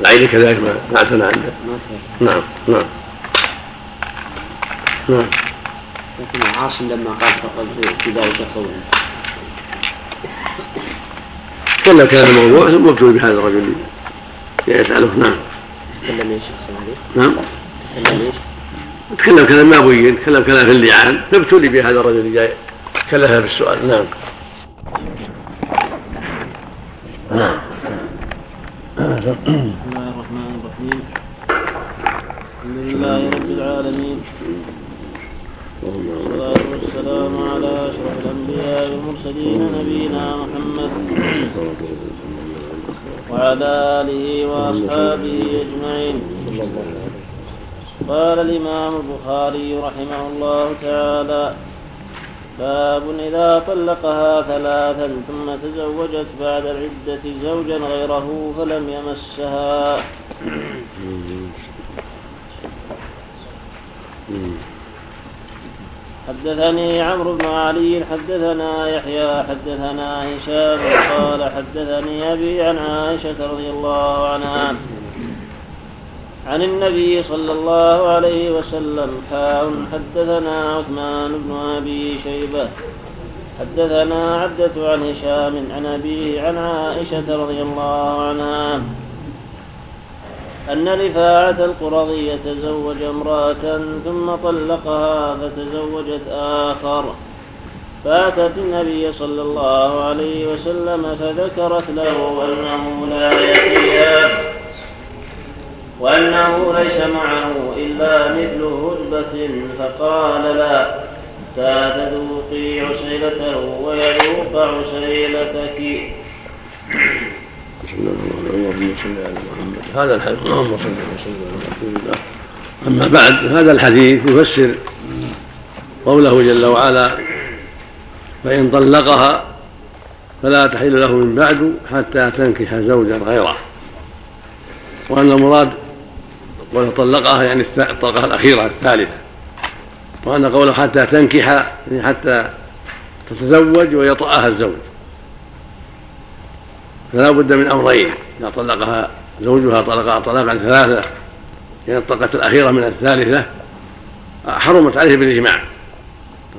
العيني كذلك ما ما اعتنى عنه. نعم نعم. نعم. لكن عاصم لما قال فقد في ذلك قولا تكلم كلام الموضوع ثم ابتلوا بهذا الرجل. يسأله نعم. تكلم إيش احسن عليك؟ نعم. تكلم إيش؟ تكلم كلام ما بين تكلم كلام في اللعان. فابتلي بهذا الرجل جاي. كلفها بالسؤال نعم. نعم. بسم الله الرحمن الرحيم الحمد لله رب العالمين. والصلاة والسلام على أشرف الأنبياء والمرسلين نبينا محمد وعلى آله وأصحابه أجمعين. قال الإمام البخاري رحمه الله تعالى باب إذا طلقها ثلاثا ثم تزوجت بعد العدة زوجا غيره فلم يمسها. حدثني عمرو بن علي حدثنا يحيى حدثنا هشام قال حدثني أبي عن عائشة رضي الله عنها. عن النبي صلى الله عليه وسلم حاء حدثنا عثمان بن أبي شيبة. حدثنا عبدة عن هشام عن أبيه عن عائشة رضي الله عنها. أن رفاعة القرظي تزوج امرأة ثم طلقها فتزوجت آخر. فأتت النبي صلى الله عليه وسلم فذكرت له أنه لا يأتيها وأنه ليس معه إلا مثل هدبة فقال لا حتى تذوقي عسيلته ويذوق عسيلتك. بسم الله الرحمن الرحيم. اللهم صل على محمد. هذا الحديث اللهم صل وسلم على رسول الله أما بعد هذا الحديث يفسر قوله جل وعلا فإن طلقها فلا تحل له من بعد حتى تنكح زوجا غيره. وأن المراد وطلقها يعني الطلقه الأخيرة الثالثة. وأن قوله حتى تنكح يعني حتى تتزوج ويطأها الزوج. فلا بد من أمرين. إذا طلقها زوجها طلقها طلاقا ثلاثة يعني الطلقه الأخيرة من الثالثة حرمت عليه بالإجماع.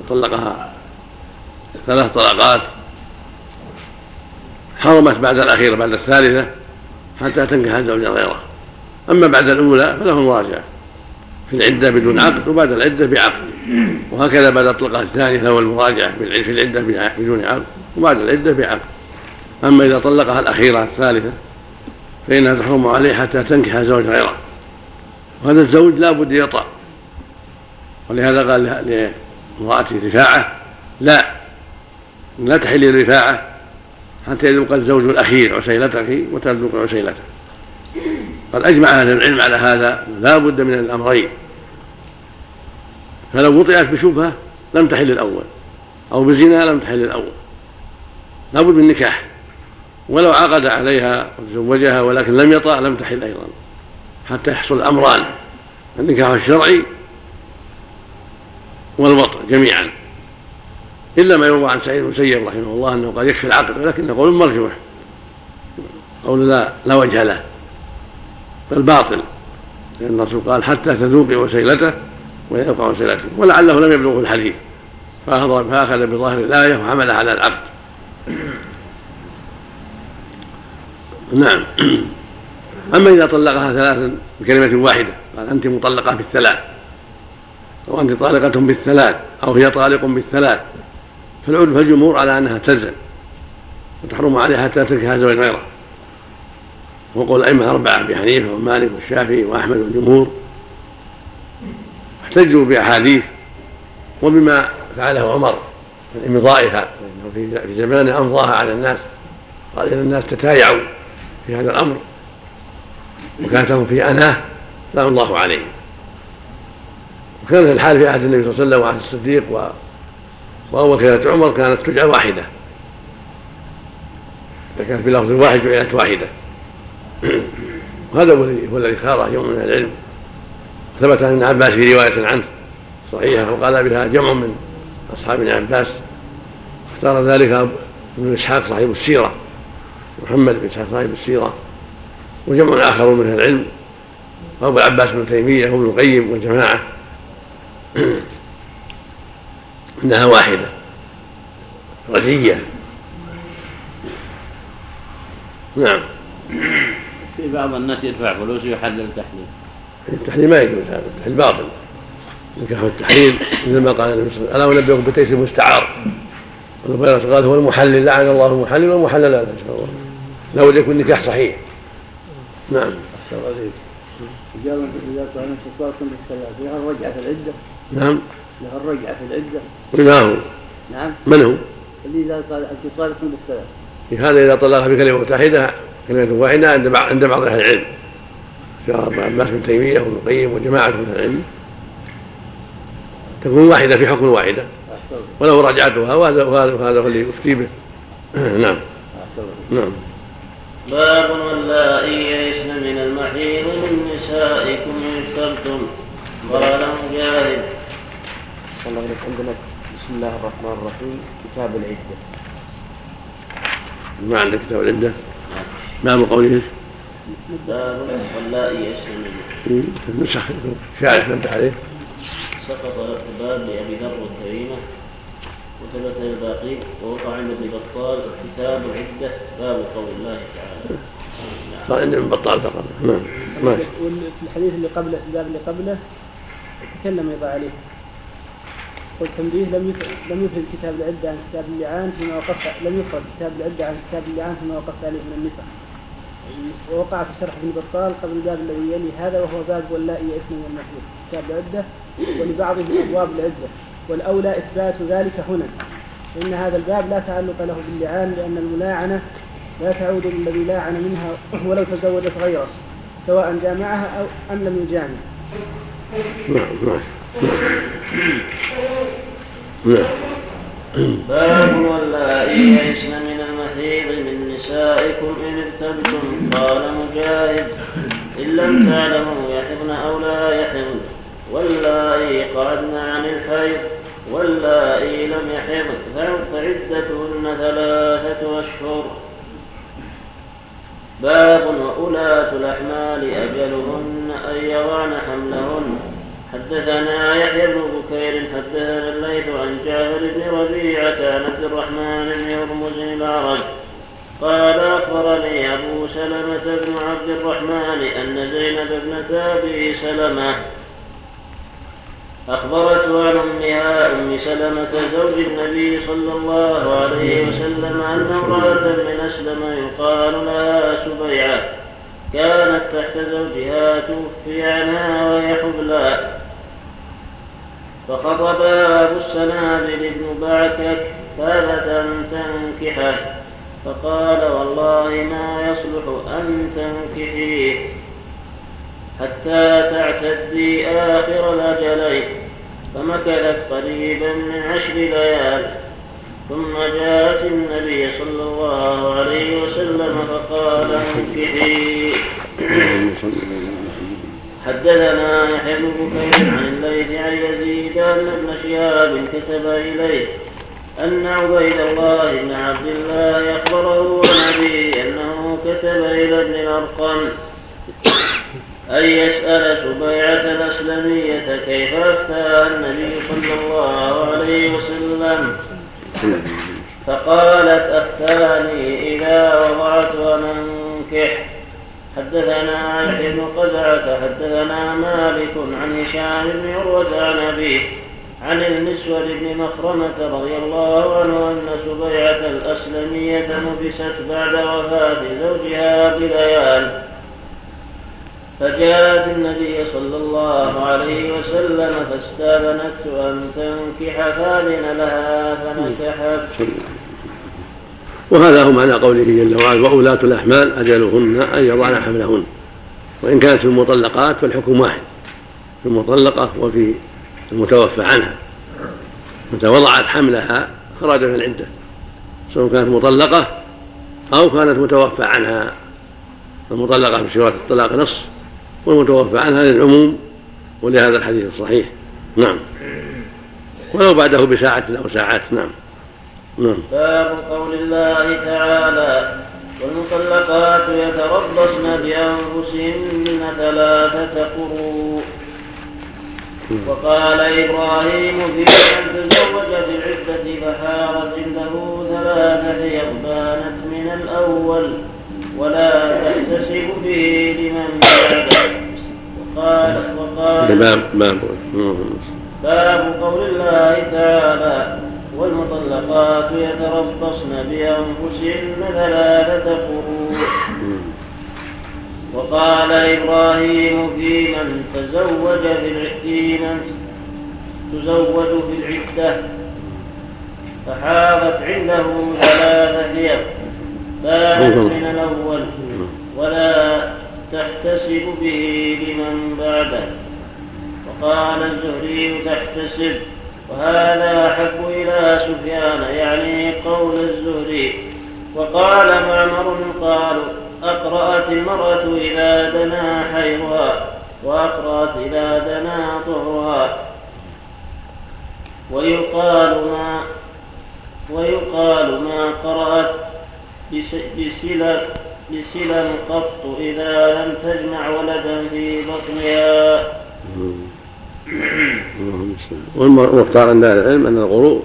طلقها ثلاث طلقات حرمت بعد الأخيرة بعد الثالثة حتى تنكح زوجا غيره. أما بعد الأولى فله المراجعه في العدة بدون عقد وبعد العدة بعقد. وهكذا بعد الطلقه الثالثه والمراجعه في العدة بدون عقد وبعد العدة بعقد. أما إذا طلقها الأخيرة الثالثة فإنها تحرم عليه حتى تنكح زوج غيره. وهذا الزوج لا بد يطأ. ولهذا قال لامرأته رفاعة لا لا تحل رفاعة حتى يذوق الزوج الأخير عسيلتك وتذوق عسيلته. قد أجمع أهل العلم على هذا لا بد من الأمرين. فلو وطئت بشبهة لم تحل الأول أو بزنا لم تحل الأول. لا بد من نكاح. ولو عقد عليها وتزوجها ولكن لم يطأ لم تحل أيضا. حتى يحصل أمران النكاح الشرعي والوطء جميعا. إلا ما يروى عن سعيد المسيب رحمه الله أنه قد يكفي العقد ولكن قول مرجوح. قول لا لا وجه له. بل باطل لأن الرسول قال حتى تذوقي وسيلته ويبقى وسيلته ولعله لم يبلغه الحديث. فأخذ بظاهر الآية وحملها على العقد نعم. أما إذا طلقها ثلاثا بكلمة واحدة قال أنت مطلقة بالثلاث. أو أنت طالقة بالثلاث أو هي طالق بالثلاث. فالعود فالجمهور على أنها تلزم وتحرم عليها حتى تنكح زوج غيره. وقول الأئمة الأربعة أبي حنيفة ومالك والشافعي وأحمد والجمهور احتجوا بأحاديث وبما فعله عمر من إمضائها في زمانه أمضاها على الناس قال إن الناس تتايعوا في هذا الأمر وكانت لهم في أناه سلام الله عليهم وكانت الحال في عهد النبي صلى الله عليه وسلم وعهد الصديق و... وأول كانت عمر كانت تجعل واحدة. إذا كانت بلفظ واحد جعلت واحدة. وهذا هو اختاره جمع من العلم. ثبت عن ابن عباس في رواية عنه صحيحة وقال بها جمع من أصحاب ابن عباس. اختار ذلك ابن إسحاق صاحب السيرة محمد بن إسحاق صاحب السيرة وجمع آخر من أهل العلم. وأبو العباس بن تيمية وابن القيم والجماعة. إنها واحدة رجية. نعم. في بعض الناس يدفع فلوس ويحلل التحليل. التحليل ما يجوز هذا التحليل باطل. نكاح التحريم مثل ما قال النبي صلى الله عليه وسلم ألا أنبئكم بتيس المستعار. ابن قال هو المحلل لعن الله المحلل والمحلل لا ان شاء الله. لابد يكون نكاح صحيح. نعم. أحسن عليك إجابة إذا كان انتصاركم بالثلاث لها الرجعة في العدة. نعم. لها الرجعة في العدة. وما هو؟ نعم. من هو؟ اللي إذا قال انتصاركم بالثلاث في هذا إذا طلق بكلمة واحدة كلمه واحدة عند بعض عند بعض أهل العلم ابن عباس بن تيمية وابن القيم وجماعة من أهل العلم تكون واحدة في حكم واحدة ولو رجعتها وهذا وهذا وهذا هو اللي يفتي به. نعم. نعم. باب واللائي يئسن من المحيض من نسائكم إن اخترتم قال مجاهد. صلى الله عليه عندنا بسم الله الرحمن الرحيم. كتاب العدة. ما عندك كتاب العدة؟ باب قوله باب واللائي منه نسخ شارح نبه عليه. سقط باب لأبي ذر والكريمه وثبت الباقي ووقع عند ابن بطال كتاب العده باب قول الله تعالى. صار عند ابن بطال فقط. نعم ماشي. وفي الحديث اللي قبله في الباب اللي قبله تكلم أيضا عليه. قلت تنبيه لم يفرد لم يفرد كتاب العدة عن كتاب اللعان فيما وقفت لم يفرد كتاب العدة عن كتاب اللعان فيما وقفت عليه من النساء ووقع في شرح ابن بطال قبل الباب الذي يلي هذا وهو باب واللائي يئسن من كتاب العدة ولبعضهم أبواب العدة. والأولى إثبات ذلك هنا. فان هذا الباب لا تعلق له باللعان لأن الملاعنة لا تعود للذي لاعن منها ولو تزوجت غيره سواء جامعها أو ام لم يجامع. نعم ماشي نعم. باب واللائي يئسن من المحيض من نسائكم إن ارتبتم قال مجاهد إن لم تعلموا يحضن أو لا يحضن. واللائي قعدن عن الحيض واللائي لم يحضن. فعدتهن ثلاثة أشهر. باب وأولاة الأحمال أجلهن أن يضعن حملهن. حدثنا يحيى بن بكير حدثنا الليث عن جابر بن ربيعة عن عبد الرحمن بن هرمز الأعرج قال أخبرني أبو سلمة بن عبد الرحمن أن زينب ابنة أبي سلمة. أخبرته عن أمها أم سلمة زوج النبي صلى الله عليه وسلم أن امرأة من أسلم يقال لها سبيعة. كانت تحت زوجها توفي عنها وهي حبلى. فخطبها أبو السنابل بن بعكك فابت أن تنكحه. فقال والله ما يصلح أن تنكحيه حتى تعتدي آخر الأجلين. فمكثت قريبا من عشر ليال. ثم جاءت النبي صلى الله عليه وسلم فقال انكحي. حدثنا يحيى بن بكير عن الليث عن يزيد أن ابن شهاب كتب إليه أن عبيد الله بن عبد الله أخبره عن أنه كتب إلى ابن الارقم أن يسأل سبيعة الأسلمية كيف أفتى النبي صلى الله عليه وسلم. فقالت أفتاني إذا وضعت وننكح حدثنا يحيى بن قزعة حدثنا مالك عن هشام بن عروة عن أبيه عن المسور بن مخرمة رضي الله عنه أن سبيعة الأسلمية نبست بعد وفاة زوجها بليال. فجاءت النبي صلى الله عليه وسلم فاستاذنته أن تنكح فاذن لها فنكحت. وهذا هو معنى قوله جل وعلا وأولاة الأحمال أجلهن أن يضعن حملهن. وإن كانت في المطلقات فالحكم واحد في المطلقة وفي المتوفى عنها. متى وضعت حملها خرج من العدة سواء كانت مطلقة أو كانت متوفى عنها. المطلقة بشروط الطلاق نص والمتوفى عنها للعموم ولهذا الحديث الصحيح نعم. ولو بعده بساعة أو ساعات. نعم. نعم. باب قول الله تعالى والمطلقات يتربصن بأنفسهن ثلاثة قروء وقال إبراهيم في من تزوج بالعدة فحارت عنده ثلاثة يغبانت من الأول ولا تحتسب به لمن بعده وقال وقال باب قول الله تعالى والمطلقات يتربصن بأنفسهن ثلاثة قروء وقال إبراهيم في من تزوج في من تزوج في العدة. فحاضت عنده ثلاثة حيض. بانت من الأول. ولا تحتسب به لمن بعده. وقال الزهري تحتسب. وهذا أحب إلى سفيان يعني قول الزهري. وقال معمر قالوا أقرأت المرأة إذا دنا حيضها وأقرأت إذا دنا طهرها ويقال ما ويقال ما قرأت بسلة بسلم قط إذا لم تجمع ولدا في بطنها. والمختار عند أهل العلم أن الغروء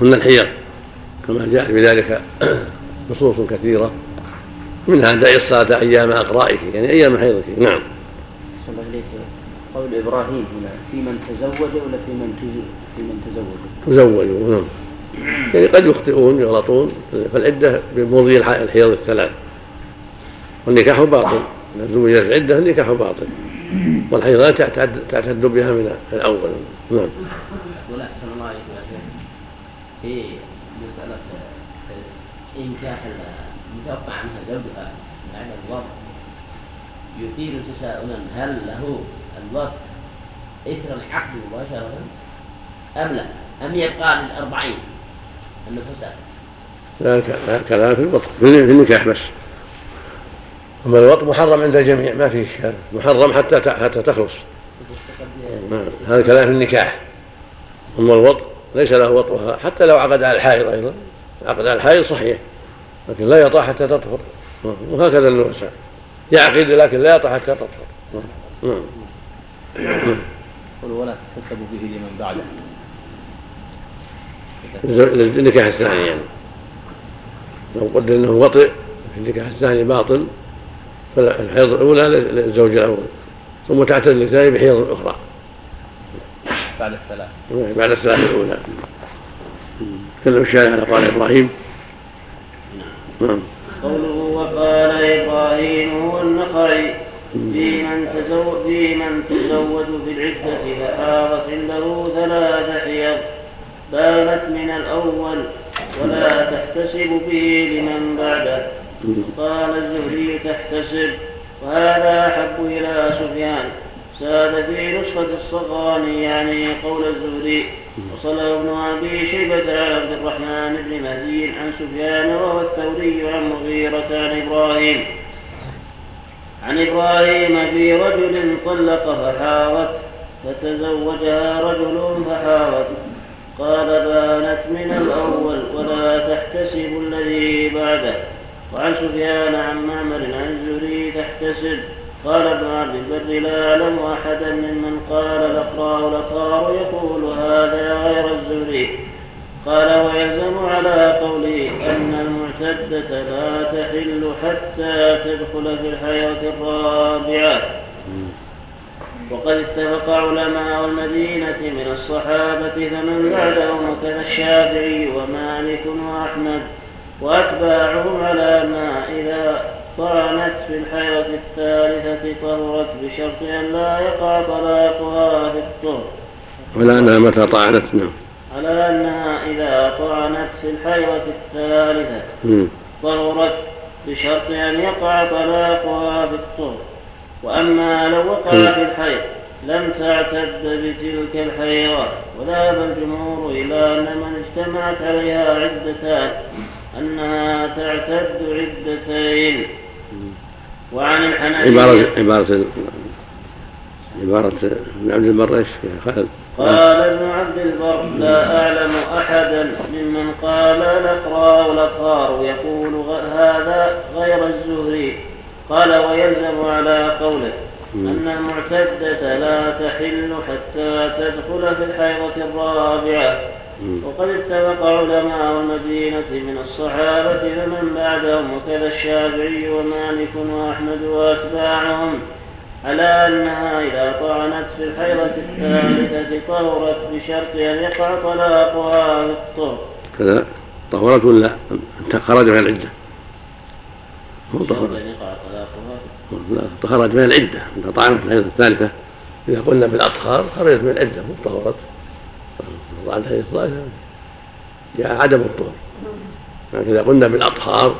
هن الحيض كما جاء في ذلك نصوص كثيرة منها دعي الصلاة أيام أقرائه يعني أيام حيضك نعم. صلى عليك قول إبراهيم هنا في من تزوج ولا في من في من تزوج؟ تزوجوا نعم. يعني قد يخطئون يغلطون فالعدة بمضي الحيض الثلاث والنكاح باطل إذا زوجت العدة النكاح باطل والحيضات تعتد بها من الأول. نعم. ولا أحسن الله عليك يا شيخ. في مسألة إنكاح المتوقع عنها زوجها بعد الوضع يثير تساؤلا هل له الوضع إثر العقد مباشرة أم لا؟ أم يبقى للأربعين النفساء؟ لا كلام في الوطن في النكاح بس. أما الوط محرم عند الجميع ما فيه إشكال محرم حتى حتى تخلص. هذا كلام في النكاح. أما الوط ليس له وطئها حتى لو عقد على الحائض أيضا. عقد على الحائض صحيح لكن لا يطع حتى تطهر. وهكذا النساء. يعقد لكن لا يطع حتى تطهر. نعم ولا تحتسب به لمن بعده. النكاح الثاني يعني. لو قدر إنه وطئ في النكاح الثاني باطل. فالحيض الأولى للزوج الأول ثم تعتد الثاني بحيض أخرى. بعد الثلاث. بعد الثلاث الأولى. تكلم الشارع على قال إبراهيم. نعم. قوله وقال إبراهيم هو النخعي. في من تزوج في من تزوج في العدة فحاضت عنده ثلاث حيض. بانت من الأول ولا تحتسب به لمن بعده. قال الزهري تحتسب وهذا أحب إلى سفيان. ساد في نسخة الصغاني يعني قول الزهري وصله ابن أبي شيبة عن عبد الرحمن بن مهدي عن سفيان وهو الثوري عن مغيرة عن إبراهيم. عن إبراهيم في رجل طلق فحاوت فتزوجها رجل فحاوت. قال بانت من الأول ولا تحتسب الذي بعده. وعن سفيان عن معمر عن الزهري تحتسب قال ابن عبد البر لا أعلم أحدا ممن قال الاقراء الاقرار يقول هذا غير الزهري. قال ويلزم على قوله أن المعتدة لا تحل حتى تدخل في الحياة الرابعة. وقد اتفق علماء المدينة من الصحابة فمن بعدهم كذا الشافعي ومالك وأحمد. وأتباعهم على ما إذا طعنت في الحيضة الثالثة طهرت بشرط أن لا يقع طلاقها في الطهر على أنها متى طعنت؟ نعم. على أنها إذا طعنت في الحيضة الثالثة طهرت بشرط أن يقع طلاقها في الطهر وأما لو وقع في الحيض لم تعتد بتلك الحيضة وذهب الجمهور إلى أن من اجتمعت عليها عدتان أنها تعتد عدتين. وعن الحنفية عبارة عبارة عبارة ابن عبد البر إيش خالد قال ابن عبد البر لا أعلم أحدا ممن قال الأقراء والأقرار يقول هذا غير الزهري. قال ويلزم على قوله أن المعتدة لا تحل حتى تدخل في الحيضة الرابعة. وقد اتفق علماء المدينة من الصحابة فمن بعدهم وكذا الشافعي ومالك وأحمد وأتباعهم على أنها إذا طعنت في الحيضة الثالثة طهرت بشرط أن يقع طلاقها في الطهر. كذا؟ طهرت ولا خرج من العدة؟ هو طهرت. خرج من العدة. إذا طعنت في الحيضة الثالثة إذا قلنا بالأطهار خرجت من العدة مو طهرت. في الحيضة الثالثة جاء عدم الطهر. لكن إذا قلنا بالأطهار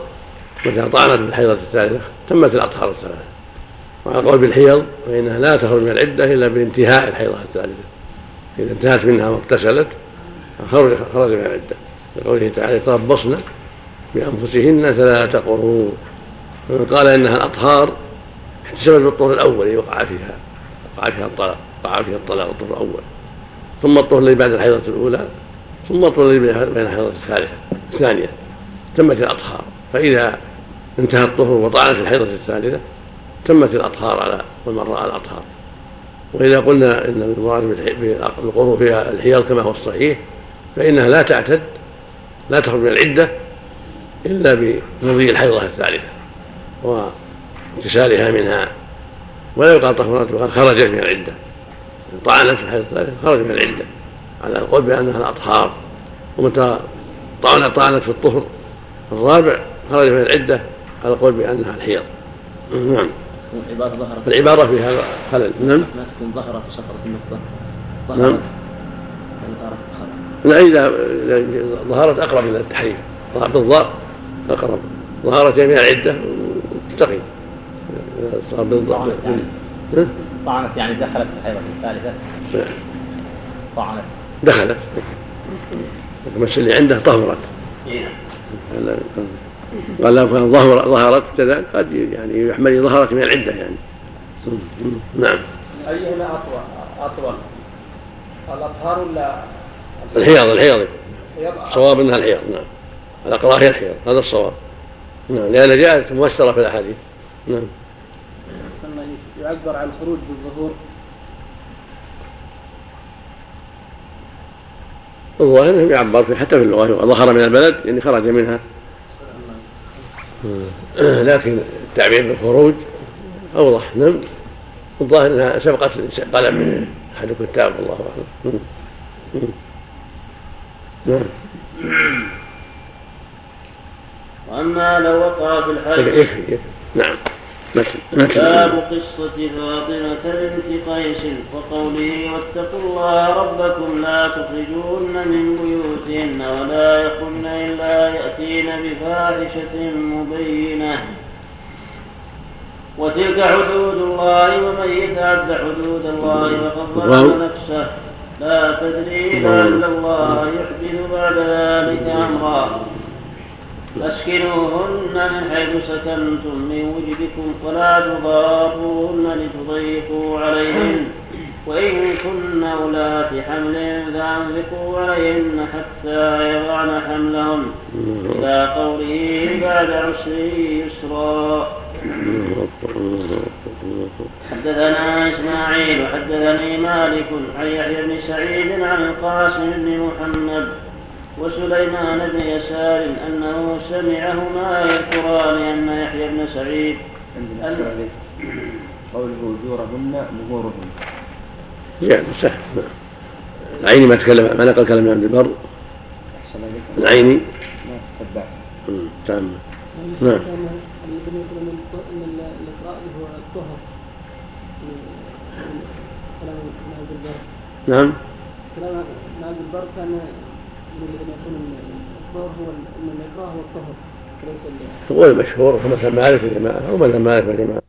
متى طعنت بالحيضة الثالثة تمت الأطهار الثلاثة. وعلى قول بالحيض فإنها لا تخرج من العدة إلا بانتهاء الحيضة الثالثة. إذا انتهت منها واغتسلت خرج خرج من العدة. لقوله تعالى يتربصن بأنفسهن ثلاثة قرون فمن قال إنها الأطهار احتسبت بالطهر الأول وقع فيها وقع فيها الطلاق وقع فيها الطلاق الطهر الأول. ثم الطهر الذي بعد الحيضة الأولى ثم الطهر الذي بين الحيضة الثالثة الثانية. تمت الأطهار. فإذا انتهى الطهر وطعنت الحيضة الثالثة تمت الأطهار على والمرأة على الأطهار. وإذا قلنا إن المراد بالقرون فيها الحيض كما هو الصحيح فإنها لا تعتد لا تخرج من العدة إلا بمضي الحيضة الثالثة وانتسالها منها. ولا يقال طهرتها خرجت من العدة. طعنت في الحيضة الثالثة خرج من العدة على القول بأنها الأطهار. ومتى طعنت طعنت في الطهر. الرابع خرج من العدة على القول بأنها الحيض. نعم. العبارة ظهرت العبارة فيها خلل. نعم. ما تكون ظهرت وسقطت النقطة. نعم. يعني لا إذا إذا ظهرت أقرب إلى التحريم. ظهر بالضاء أقرب. ظهرت من العدة إذا صار بالضاء طعنت يعني. دخلت في الحيضة الثالثة. طعنت. دخلت. بس اللي عنده طهرت. قال لو كان ظهر ظهرت كذا قد يعني يحمل ظهرت من العدة يعني. نعم. أيهما أطول؟ أطول. الأطهار ولا؟ الحيض الحيض. الصواب إنها الحيض نعم. الاقراه هي الحيض هذا الصواب. نعم لأن جاءت مفسره في الأحاديث. نعم. يعبر عن الخروج بالظهور الظاهر انه يعبر في حتى في اللغة ظهر من البلد يعني خرج منها. لكن التعبير بالخروج أوضح. نعم. الظاهر أنها سبقت قلم احد الكتاب والله أعلم. نعم. وأما لو وقع في الحج. يكفي يكفي. نعم. باب قصة فاطمة بنت قيس وقوله واتقوا الله ربكم لا تخرجوهن من بيوتهن ولا يخرجن إلا يأتين بفاحشة مبينة. وتلك حدود الله ومن يتعد حدود الله فقد ظلم نفسه. لا تدري لعل الله يحدث بعد ذلك أمرا. أسكنوهن من حيث سكنتم من وجدكم فلا تضاروهن لتضيقوا عليهن. وإن كن أولات حمل فأنفقوا عليهن حتى يضعن حملهن إلى قوله بعد عسر يسرا. حدثنا إسماعيل حدثني مالك عن يحيى بن سعيد عن القاسم بن محمد وسليمان بن يسار أنه سمعهما يذكران أن يحيى بن سعيد. قوله أجورهن مهورهن. يعني سهل. العيني ما تكلم ما نقل كلام عبد البر. العيني ما تتبع. مم، تام نعم. نعم. كلام ابن عبد البر. نعم. كلام ابن عبد البر كان ان الطهر هو ان هو الطهر وليس ال- هو المشهور هو مثل مالك وجماعة هو مثل مالك وجماعة